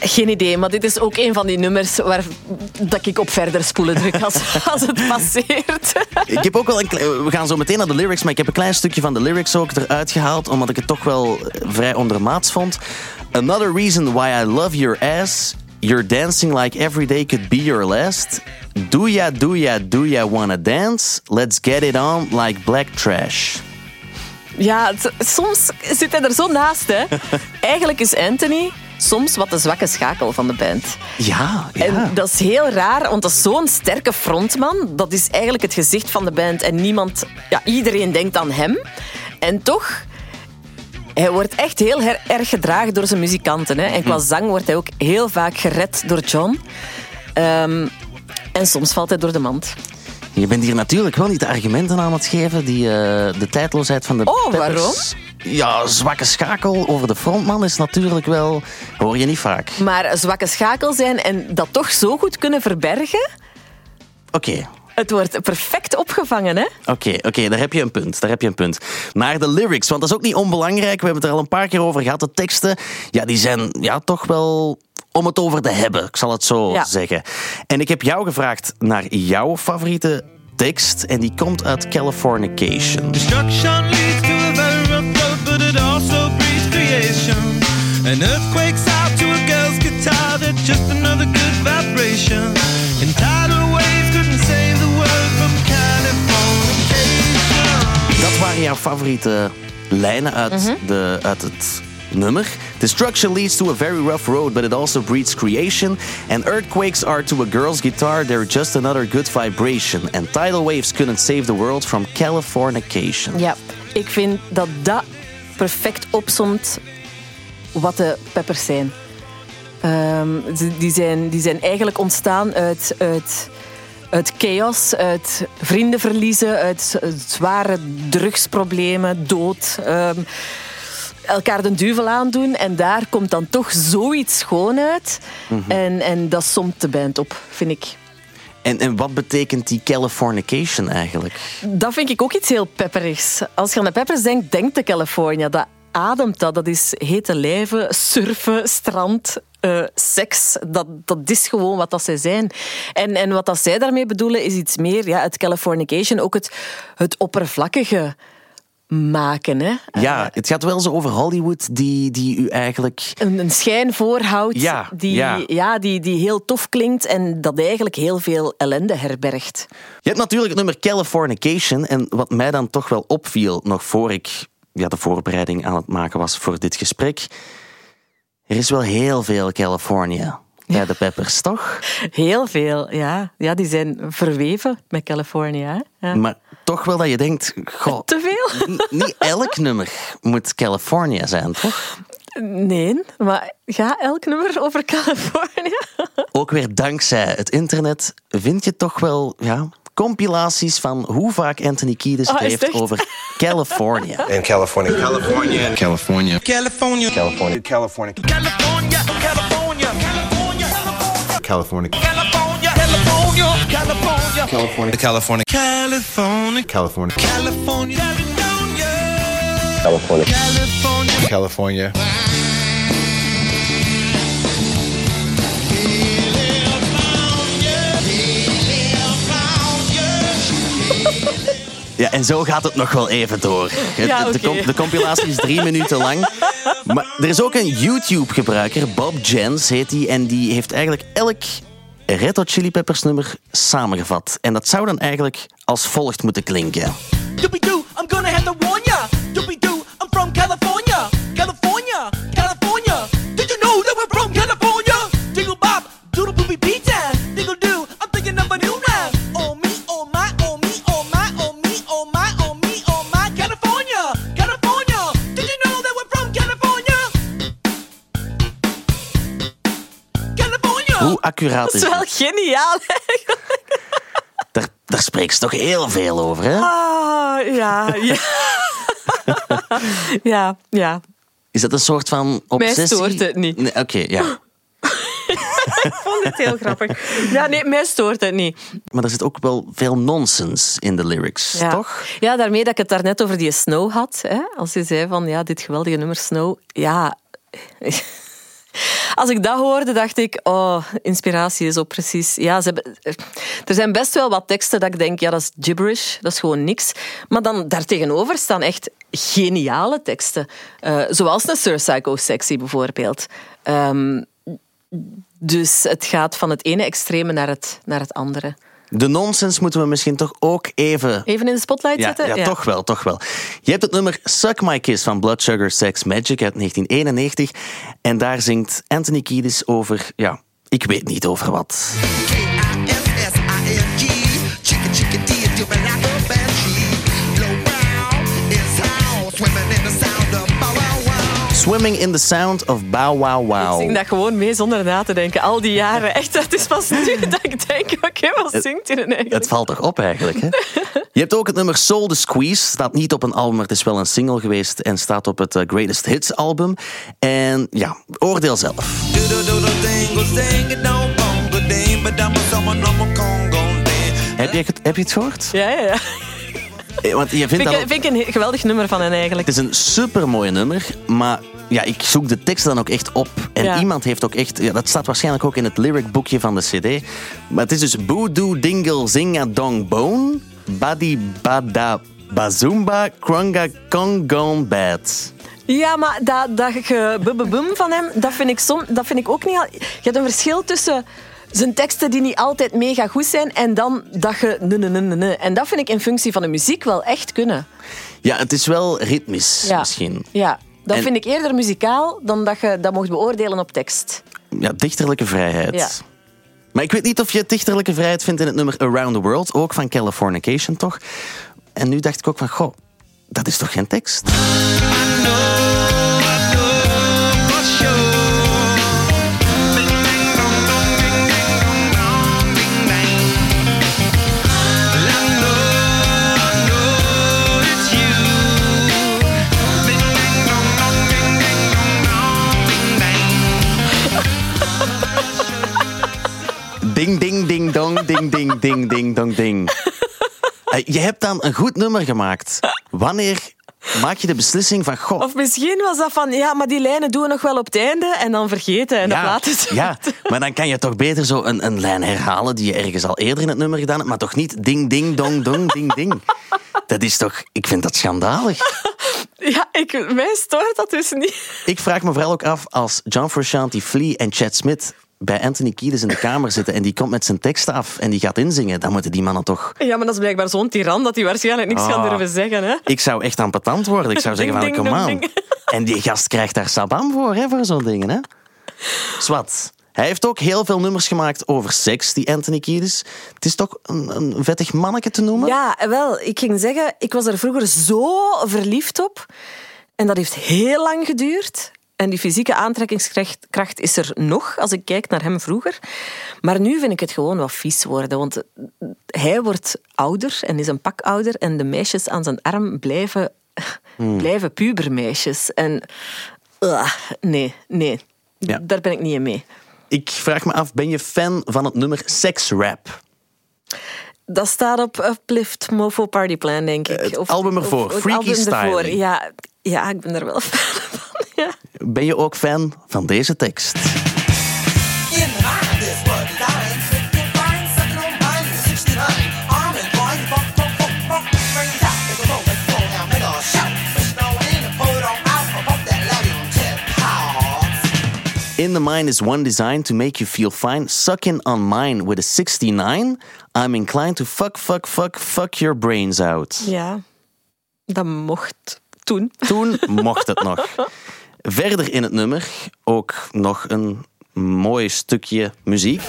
Geen idee, maar dit is ook een van die nummers waar dat ik op verder spoelen druk als, *laughs* als het passeert. Ik heb ook wel een We gaan zo meteen naar de lyrics, maar ik heb een klein stukje van de lyrics ook eruit gehaald, omdat ik het toch wel vrij ondermaats vond. Another reason why I love your ass. You're dancing like every day could be your last. Do ya, do ya, do ya wanna dance? Let's get it on like black trash. Ja, soms zit hij er zo naast. Hè. *laughs* Eigenlijk is Anthony soms wat de zwakke schakel van de band. Ja, ja. En dat is heel raar, want dat is zo'n sterke frontman. Dat is eigenlijk het gezicht van de band. En niemand, ja, iedereen denkt aan hem. En toch, hij wordt echt heel erg gedragen door zijn muzikanten. Hè. En qua zang wordt hij ook heel vaak gered door John. Ehm, en soms valt hij door de mand. Je bent hier natuurlijk wel niet de argumenten aan het geven die eh, de tijdloosheid van de Oh, Peppers- waarom? Ja, zwakke schakel over de frontman is natuurlijk wel... Hoor je niet vaak. Maar zwakke schakel zijn en dat toch zo goed kunnen verbergen... Oké, Het wordt perfect opgevangen, hè? Oké, oké, daar heb je een punt. Daar heb je een punt. Maar de lyrics, want dat is ook niet onbelangrijk. We hebben het er al een paar keer over gehad. De teksten, ja, die zijn ja, toch wel om het over te hebben. Ik zal het zo Ja. zeggen. En ik heb jou gevraagd naar jouw favoriete tekst. En die komt uit Californication. Destruction leads to a very rough road, but it also breeds creation. An earthquake's out to a girl's guitar, that's just another good vibration. And tidal waves couldn't save the world from Californication. Dat waren jouw favoriete lijnen uit, Mhm. de, uit het nummer. Destruction leads to a very rough road, but it also breeds creation. And earthquakes are to a girl's guitar, they're just another good vibration. And tidal waves couldn't save the world from Californication. Ja, ik vind dat dat perfect opsomt wat de peppers zijn. Ehm, die, zijn die zijn eigenlijk ontstaan uit, uit, uit chaos, uit vrienden verliezen, uit zware drugsproblemen, dood. ehm, elkaar de duvel aandoen en daar komt dan toch zoiets schoon uit. en, en dat somt de band op, vind ik. En, en wat betekent die Californication eigenlijk? Dat vind ik ook iets heel pepperigs. Als je aan de peppers denkt, denk de California. Dat ademt dat. Dat is hete lijven, surfen, strand, eh, seks. Dat, dat is gewoon wat dat zij zijn. En, en wat dat zij daarmee bedoelen is iets meer, ja, het Californication, ook het, het oppervlakkige maken. Hè? Ja, het gaat wel zo over Hollywood die, die u eigenlijk... Een, een schijn voorhoudt Ja, die, ja. ja, die, die heel tof klinkt en dat eigenlijk heel veel ellende herbergt. Je hebt natuurlijk het nummer Californication. En wat mij dan toch wel opviel, nog voor ik ja, de voorbereiding aan het maken was voor dit gesprek. Er is wel heel veel California bij de Peppers, toch? Heel veel, ja. Ja, die zijn verweven met California. Ja. Maar toch wel dat je denkt, goh, Te veel? niet elk nummer moet California zijn, toch? Nee, maar ga elk nummer over California? Ook weer dankzij het internet vind je toch wel ja, compilaties van hoe vaak Anthony Kiedis Oh, heeft over California. in California. California. California. California, California. California. California, California, California, California. California, California, California, California. California. California, California. California, California. California. California. Ja, en zo gaat het nog wel even door. Ja, de, de, oké. com- de compilatie is drie minuten lang. Maar er is ook een YouTube-gebruiker, Bob Jens heet die, en die heeft eigenlijk elk Red Hot Chili Peppers nummer samengevat. En dat zou dan eigenlijk als volgt moeten klinken. Doobie-doo, I'm gonna have to warn ya. Accuraat Dat is is wel geniaal, eigenlijk. Daar, daar spreekt ze toch heel veel over, hè? Ah, ja, ja. ja, ja. Is dat een soort van obsessie? stoort het niet. Nee, Oké, ja. Ik vond het heel grappig. Ja, nee, mij stoort het niet. Maar er zit ook wel veel nonsens in de lyrics, Ja. toch? Ja, daarmee dat ik het daarnet over die Snow had. Hè? Als je zei van, ja, dit geweldige nummer Snow. Ja, *laughs* Als ik dat hoorde, dacht ik, oh, inspiratie is op precies. Ja, ze hebben, er zijn best wel wat teksten dat ik denk, ja, dat is gibberish, dat is gewoon niks. Maar dan daartegenover staan echt geniale teksten. Eh, zoals een Sir Sexy bijvoorbeeld. Ehm, dus het gaat van het ene extreme naar het, naar het andere. De nonsens moeten we misschien toch ook even... Even in de spotlight Ja, zetten? ja, toch wel, toch wel. Je hebt het nummer Suck My Kiss van Blood Sugar Sex Magic uit 1991. En daar zingt Anthony Kiedis over, ja, ik weet niet over wat. K-I-S-S-I-N-G. Chicken, chicken, like a banshee. Swimming in the Sound of Bow Wow Ik zing Wow. dat gewoon mee zonder na te denken. Al die jaren. *laughs* Echt, het is pas nu *laughs* dat ik denk, oké, wat zingt hij eigenlijk? Het valt toch op eigenlijk, hè? *laughs* Je hebt ook het nummer Soul the Squeeze. Staat niet op een album, maar het is wel een single geweest. En staat op het eh, Greatest Hits album. En ja, oordeel zelf. Heb je, het- heb je het gehoord? Ja, ja, ja. Eh, Want je vindt Vind dat... ik, vind ik een geweldig nummer van hen eigenlijk. Het is een supermooi nummer, maar ja, ik zoek de tekst dan ook echt op. En Ja. iemand heeft ook echt... Ja, dat staat waarschijnlijk ook in het lyricboekje van de cd. Maar het is dus Boodoo Dingle Zinga Dong Bone, Badi Bada Bazumba Kranga Kong Gone Bad. Ja, maar dat, dat ge- van hem, dat vind ik, som, dat vind ik ook niet... al- Je hebt een verschil tussen zijn teksten die niet altijd mega goed zijn en dan dat je... ne, ne, ne, ne, ne. En dat vind ik in functie van de muziek wel echt kunnen. Ja, het is wel ritmisch Ja. misschien. Ja, dat En- vind ik eerder muzikaal dan dat je dat mocht beoordelen op tekst. Ja, dichterlijke vrijheid. Ja. Maar ik weet niet of je dichterlijke vrijheid vindt in het nummer Around the World, ook van Californication toch? En nu dacht ik ook van, goh, dat is toch geen tekst? Ding, ding, ding, ding, ding, dong, ding. Eh, Je hebt dan een goed nummer gemaakt. Wanneer maak je de beslissing van, goh, Of misschien was dat van, ja, maar die lijnen doen we nog wel op het einde en dan vergeten en ja, laten ze. ja, maar dan kan je toch beter zo een, een lijn herhalen die je ergens al eerder in het nummer gedaan hebt, maar toch niet ding, ding, dong, dong, ding, ding. Dat is toch, ik vind dat schandalig. Ja, ik, mij stoort dat dus niet. Ik vraag me vooral ook af als John Frusciante, Flea en Chad Smith bij Anthony Kiedis in de kamer zitten en die komt met zijn teksten af en die gaat inzingen, dan moeten die mannen toch... Ja, maar dat is blijkbaar zo'n tiran dat hij waarschijnlijk niks kan Ah. durven zeggen. Hè? Ik zou echt ambetant worden. Ik zou *laughs* zeggen van, kom aan. *laughs* En die gast krijgt daar sabam voor, hè, voor zo'n dingen. Hè. Zwat. Hij heeft ook heel veel nummers gemaakt over seks, die Anthony Kiedis. Het is toch een, een vettig manneke te noemen? Ja, wel. Ik ging zeggen, ik was er vroeger zo verliefd op. En dat heeft heel lang geduurd. En die fysieke aantrekkingskracht kracht is er nog, als ik kijk naar hem vroeger. Maar nu vind ik het gewoon wat vies worden. Want hij wordt ouder en is een pak ouder. En de meisjes aan zijn arm blijven, blijven pubermeisjes. En uh, nee, nee. Ja. Daar ben ik niet in mee. Ik vraag me af, ben je fan van het nummer Sex Rap? Dat staat op Uplift Mofo Party Plan, denk ik. Het album ervoor, het Freaky. Styling. Ja, ja, ik ben er wel *laughs* fan van. Ja. Ben je ook fan van deze tekst? In the mind, design. Is one designed to make you feel fine. Sucking on mine with a 69. I'm inclined to fuck, fuck, fuck, fuck your brains out. ja, dat mocht toen. Toen mocht het nog. *laughs* Verder in het nummer ook nog een mooi stukje muziek.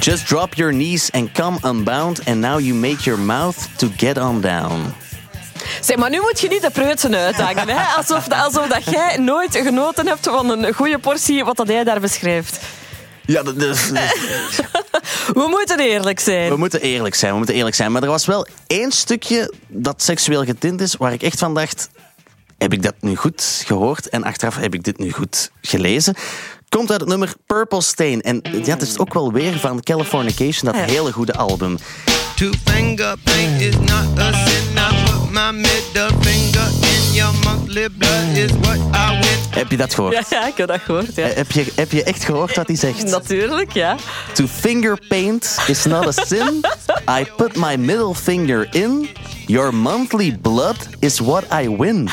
Just drop your knees and come unbound. And now you make your mouth to get on down. Zeg, maar nu moet je niet de preutsen uithangen. Hè? Alsof, alsof dat jij nooit genoten hebt van een goede portie wat dat hij daar beschrijft. Ja, dat, dat- We moeten eerlijk zijn. we moeten eerlijk zijn. We moeten eerlijk zijn. Maar er was wel één stukje dat seksueel getint is, waar ik echt van dacht: heb ik dat nu goed gehoord? En achteraf heb ik dit nu goed gelezen? Komt uit het nummer Purple Stain. En ja, het is ook wel weer van Californication, dat hele goede album. Two finger paint is not a sin. I put my middle finger in your monthly blood is what I win. Heb je dat gehoord? Ja, ja, ik heb dat gehoord. Ja. Eh, Heb je, heb je echt gehoord wat hij zegt? Natuurlijk, ja. To finger paint is not a sin. I put my middle finger in. Your monthly blood is what I win.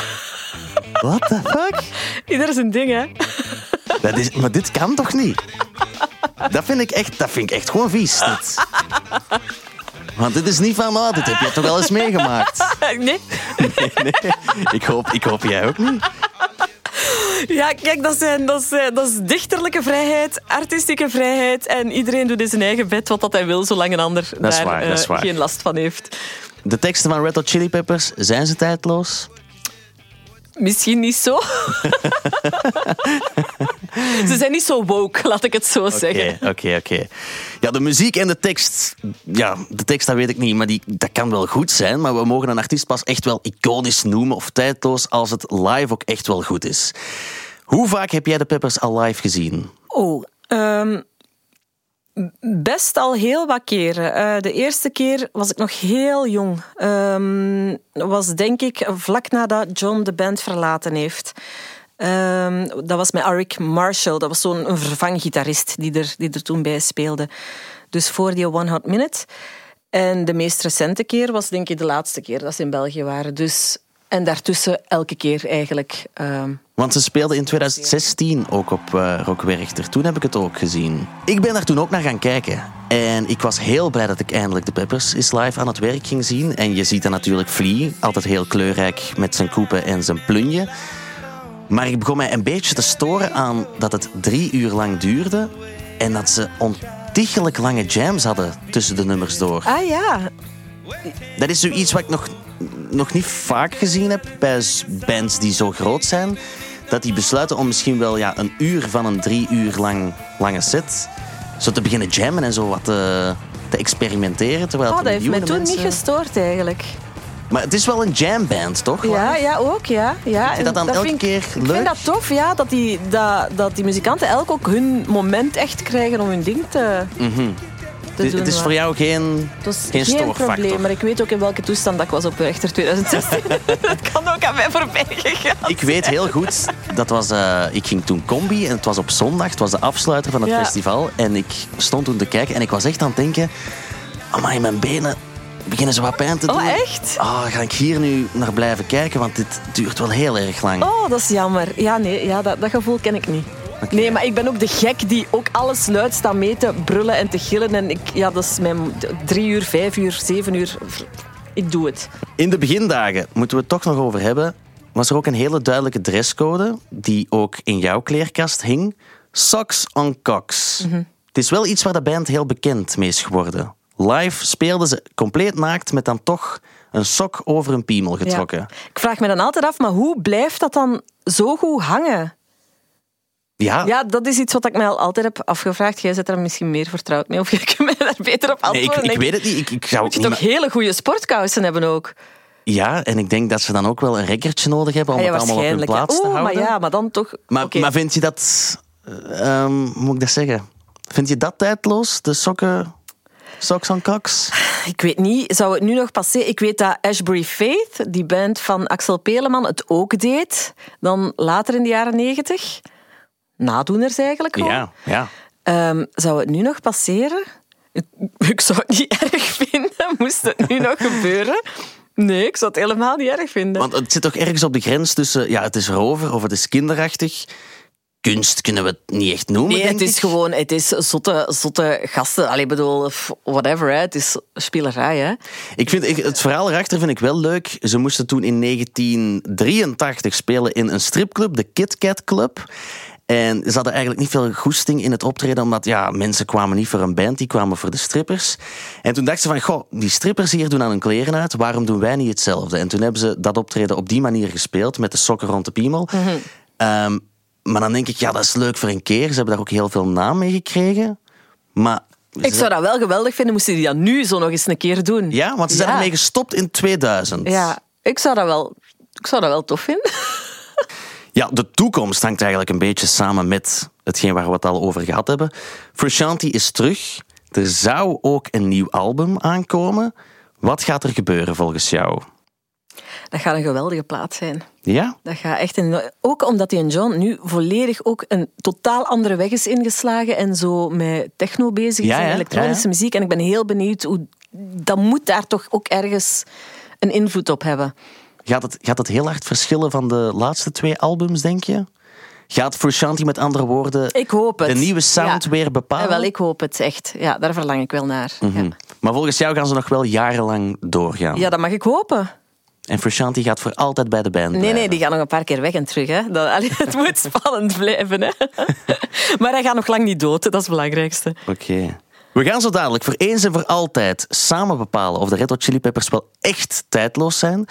What the fuck? Ieder zijn ding, hè. Dat is, maar dit kan toch niet? Dat vind ik echt, dat vind ik echt gewoon vies. Dit. Want dit is niet van, oh, dit heb je toch wel eens meegemaakt. *laughs* Nee? Ik hoop, ik hoop jij ook niet. Ja, kijk, dat, zijn, dat, is, eh, dat is dichterlijke vrijheid, artistieke vrijheid. En iedereen doet in zijn eigen bed wat dat hij wil, zolang een ander daar waar, eh, geen last van heeft. De teksten van Red Hot Chili Peppers, zijn ze tijdloos? Misschien niet zo. *laughs* Ze zijn niet zo woke, laat ik het zo zeggen. Oké, oké. Ja, de muziek en de tekst, ja, de tekst dat weet ik niet, maar die, dat kan wel goed zijn. Maar we mogen een artiest pas echt wel iconisch noemen of tijdloos als het live ook echt wel goed is. Hoe vaak heb jij de Peppers al live gezien? Oh, ehm, best al heel wat keren. Eh, de eerste keer was ik nog heel jong. Ehm, was denk ik vlak nadat John de band verlaten heeft. Ehm, dat was met Arik Marshall. Dat was zo'n vervanggitarist die er, die er toen bij speelde. Dus voor die One Hot Minute. En de meest recente keer was denk ik de laatste keer dat ze in België waren. Dus, en daartussen elke keer eigenlijk. ehm, Want ze speelden in 2016 ook op eh Rock Werchter. Toen heb ik het ook gezien. Ik ben daar toen ook naar gaan kijken. En ik was heel blij dat ik eindelijk de Peppers is live aan het werk ging zien. En je ziet dan natuurlijk Flea, altijd heel kleurrijk met zijn koepen en zijn plunje. Maar ik begon mij een beetje te storen aan dat het drie uur lang duurde. En dat ze ontiegelijk lange jams hadden tussen de nummers door. Ah ja, Dat is zoiets wat ik nog, nog niet vaak gezien heb bij bands die zo groot zijn. Dat die besluiten om misschien wel ja, een uur van een drie uur lang, lange set... zo te beginnen jammen en zo wat te, te experimenteren. Terwijl oh, dat heeft mij toen niet gestoord eigenlijk. Maar het is wel een jamband, toch? Ja, ja, ook, ja. ja. Vind je dat dan elke vind ik- keer Ik leuk? vind dat tof, ja, dat die, dat, dat die muzikanten elk ook hun moment echt krijgen om hun ding te, te Het, doen. het is voor jou geen, Dat is geen geen probleem, maar ik weet ook in welke toestand dat ik was op Rechter 2016. dat kan ook aan mij voorbij gegaan. Ik weet heel goed, dat was, eh, ik ging toen combi en het was op zondag, het was de afsluiter van het Ja. festival. En ik stond toen te kijken en ik was echt aan het denken, amai, mijn benen beginnen zo wat pijn te doen. Oh, echt? Ah, ga ik hier nu naar blijven kijken, want dit duurt wel heel erg lang. Oh, dat is jammer. Ja, nee, ja, dat, dat gevoel ken ik niet. Nee, maar ik ben ook de gek die ook alles luid staat mee te brullen en te gillen. En ik, ja, dat is mijn drie uur, vijf uur, zeven uur. Ik doe het. In de begindagen, moeten we het toch nog over hebben, was er ook een hele duidelijke dresscode die ook in jouw kleerkast hing. Socks on cocks. Mhm. Het is wel iets waar de band heel bekend mee is geworden. Live speelden ze compleet naakt met dan toch een sok over een piemel getrokken. Ja. Ik vraag me dan altijd af, maar hoe blijft dat dan zo goed hangen? Ja, Ja, dat is iets wat ik mij al altijd heb afgevraagd. Jij zit er misschien meer vertrouwd mee, of *laughs* je kunt mij daar beter op nee, antwoorden. ik, ik Denk weet het niet. Ik, ik zou Moet je niet toch hele goede sportkousen hebben ook? Ja, en ik denk dat ze dan ook wel een rekkertje nodig hebben om Ah, ja, het allemaal op hun plaats ja. te houden. maar ja, maar dan toch... Maar, maar vind je dat... eh, ehm, hoe moet ik dat zeggen? Vind je dat tijdloos? De sokken... Socks on cocks? Ik weet niet, zou het nu nog passeren? Ik weet dat Ashbury Faith, die band van Axel Peleman, het ook deed. Dan later in de jaren negentig. Nadoeners eigenlijk al. Ja, ja. Ehm, zou het nu nog passeren? Ik, *laughs* ik zou het niet *laughs* erg vinden, moest het nu nog gebeuren. Nee, ik zou het helemaal niet erg vinden. Want het zit toch ergens op de grens tussen... Ja, het is rover of het is kinderachtig. Kunst kunnen we het niet echt noemen, Nee, het is ik. gewoon, het is zotte, zotte gasten. Allee, bedoel, whatever, hè. het is spielerij. Hè. Ik vind, ik- het verhaal erachter vind ik wel leuk. Ze moesten toen in 1983 spelen in een stripclub, de Kit Kat Club. En ze hadden eigenlijk niet veel goesting in het optreden, omdat ja, mensen kwamen niet voor een band, die kwamen voor de strippers. En toen dachten ze van, goh, die strippers hier doen aan hun kleren uit, waarom doen wij niet hetzelfde? En toen hebben ze dat optreden op die manier gespeeld, met de sokken rond de piemel. Ehm, maar dan denk ik, ja, dat is leuk voor een keer. Ze hebben daar ook heel veel naam mee gekregen. Maar... Ik zou dat wel geweldig vinden, moesten die dat nu zo nog eens een keer doen. Ja, want ze zijn Ja. ermee gestopt in 2000. Ja, ik zou dat wel, ik zou dat wel tof vinden. *laughs* Ja, de toekomst hangt eigenlijk een beetje samen met hetgeen waar we het al over gehad hebben. Frusciante is terug. Er zou ook een nieuw album aankomen. Wat gaat er gebeuren volgens jou? Dat gaat een geweldige plaat zijn. Ja? Dat gaat echt een, ook omdat die en John nu volledig ook een totaal andere weg is ingeslagen en zo met techno bezig is Ja, en ja, elektronische ja. muziek. En ik ben heel benieuwd hoe dat moet daar toch ook ergens een invloed op hebben. Gaat het, gaat het heel hard verschillen van de laatste twee albums, denk je? Gaat Frusciante met andere woorden Ik hoop het. de nieuwe sound Ja. weer bepalen? Ja, wel, ik hoop het echt. Ja, daar verlang ik wel naar. Mhm. ja. Maar volgens jou gaan ze nog wel jarenlang doorgaan. ja, dat mag ik hopen. En Frusciante gaat voor altijd bij de band Nee, blijven. nee, die gaan nog een paar keer weg en terug. Hè. Dat, *laughs* allee, het moet spannend blijven. Hè. *laughs* Maar hij gaat nog lang niet dood, dat is het belangrijkste. Oké. We gaan zo dadelijk voor eens en voor altijd samen bepalen of de Red Hot Chili Peppers wel echt tijdloos zijn.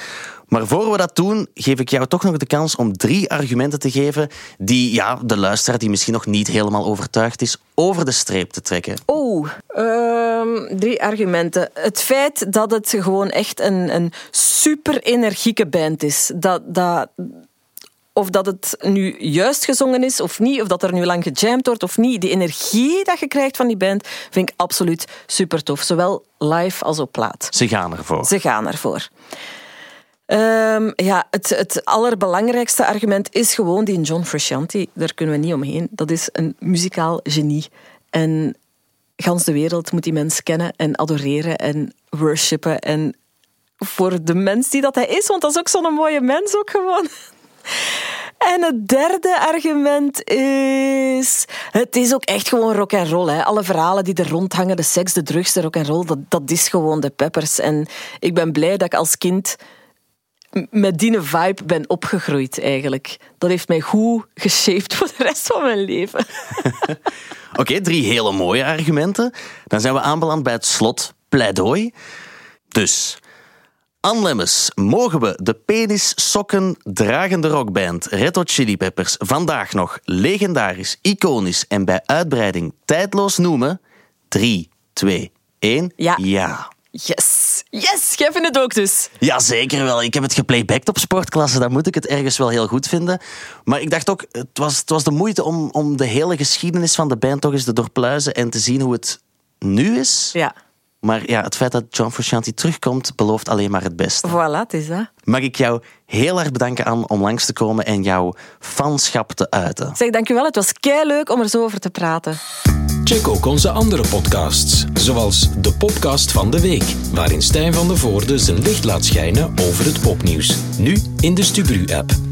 Maar voor we dat doen, geef ik jou toch nog de kans om drie argumenten te geven die ja, de luisteraar die misschien nog niet helemaal overtuigd is, over de streep te trekken. Oeh, ehm, drie argumenten. Het feit dat het gewoon echt een, een super energieke band is. Dat, dat, of dat het nu juist gezongen is of niet, of dat er nu lang gejamd wordt of niet. Die energie dat je krijgt van die band vind ik absoluut super tof. Zowel live als op plaat. Ze gaan ervoor. Ze gaan ervoor. Ehm, ja, het, het allerbelangrijkste argument is gewoon die John Frusciante. Daar kunnen we niet omheen. Dat is een muzikaal genie. En gans de wereld moet die mens kennen en adoreren en worshipen. En voor de mens die dat hij is, want dat is ook zo'n mooie mens ook gewoon. En het derde argument is... Het is ook echt gewoon rock and roll. Hè. Alle verhalen die er rondhangen, de seks, de drugs, de rock and roll, dat, dat is gewoon de peppers. En ik ben blij dat ik als kind met die vibe ben opgegroeid eigenlijk. Dat heeft mij goed geshaped voor de rest van mijn leven. *laughs* Oké, drie hele mooie argumenten. Dan zijn we aanbeland bij het slot pleidooi. Dus, Lemmens, mogen we de penissokken dragende rockband Red Hot Chili Peppers vandaag nog legendarisch, iconisch en bij uitbreiding tijdloos noemen? 3, 2, 1. Ja. Ja. Yes! Yes! Jij vindt het ook dus. Ja, zeker wel. Ik heb het geplaybacked op sportklasse. Dan moet ik het ergens wel heel goed vinden. Maar ik dacht ook, het was, het was de moeite om, om de hele geschiedenis van de band toch eens te doorpluizen en te zien hoe het nu is. Ja. Maar ja, het feit dat John Frusciante terugkomt, belooft alleen maar het beste. Voilà, het is dat. Mag ik jou heel erg bedanken, Anne, om langs te komen en jouw fanschap te uiten. Zeg, dankjewel. Het was kei leuk om er zo over te praten. Check ook onze andere podcasts, zoals de podcast van de week, waarin Stijn van de Voorde zijn licht laat schijnen over het popnieuws. Nu in de Stubru-app.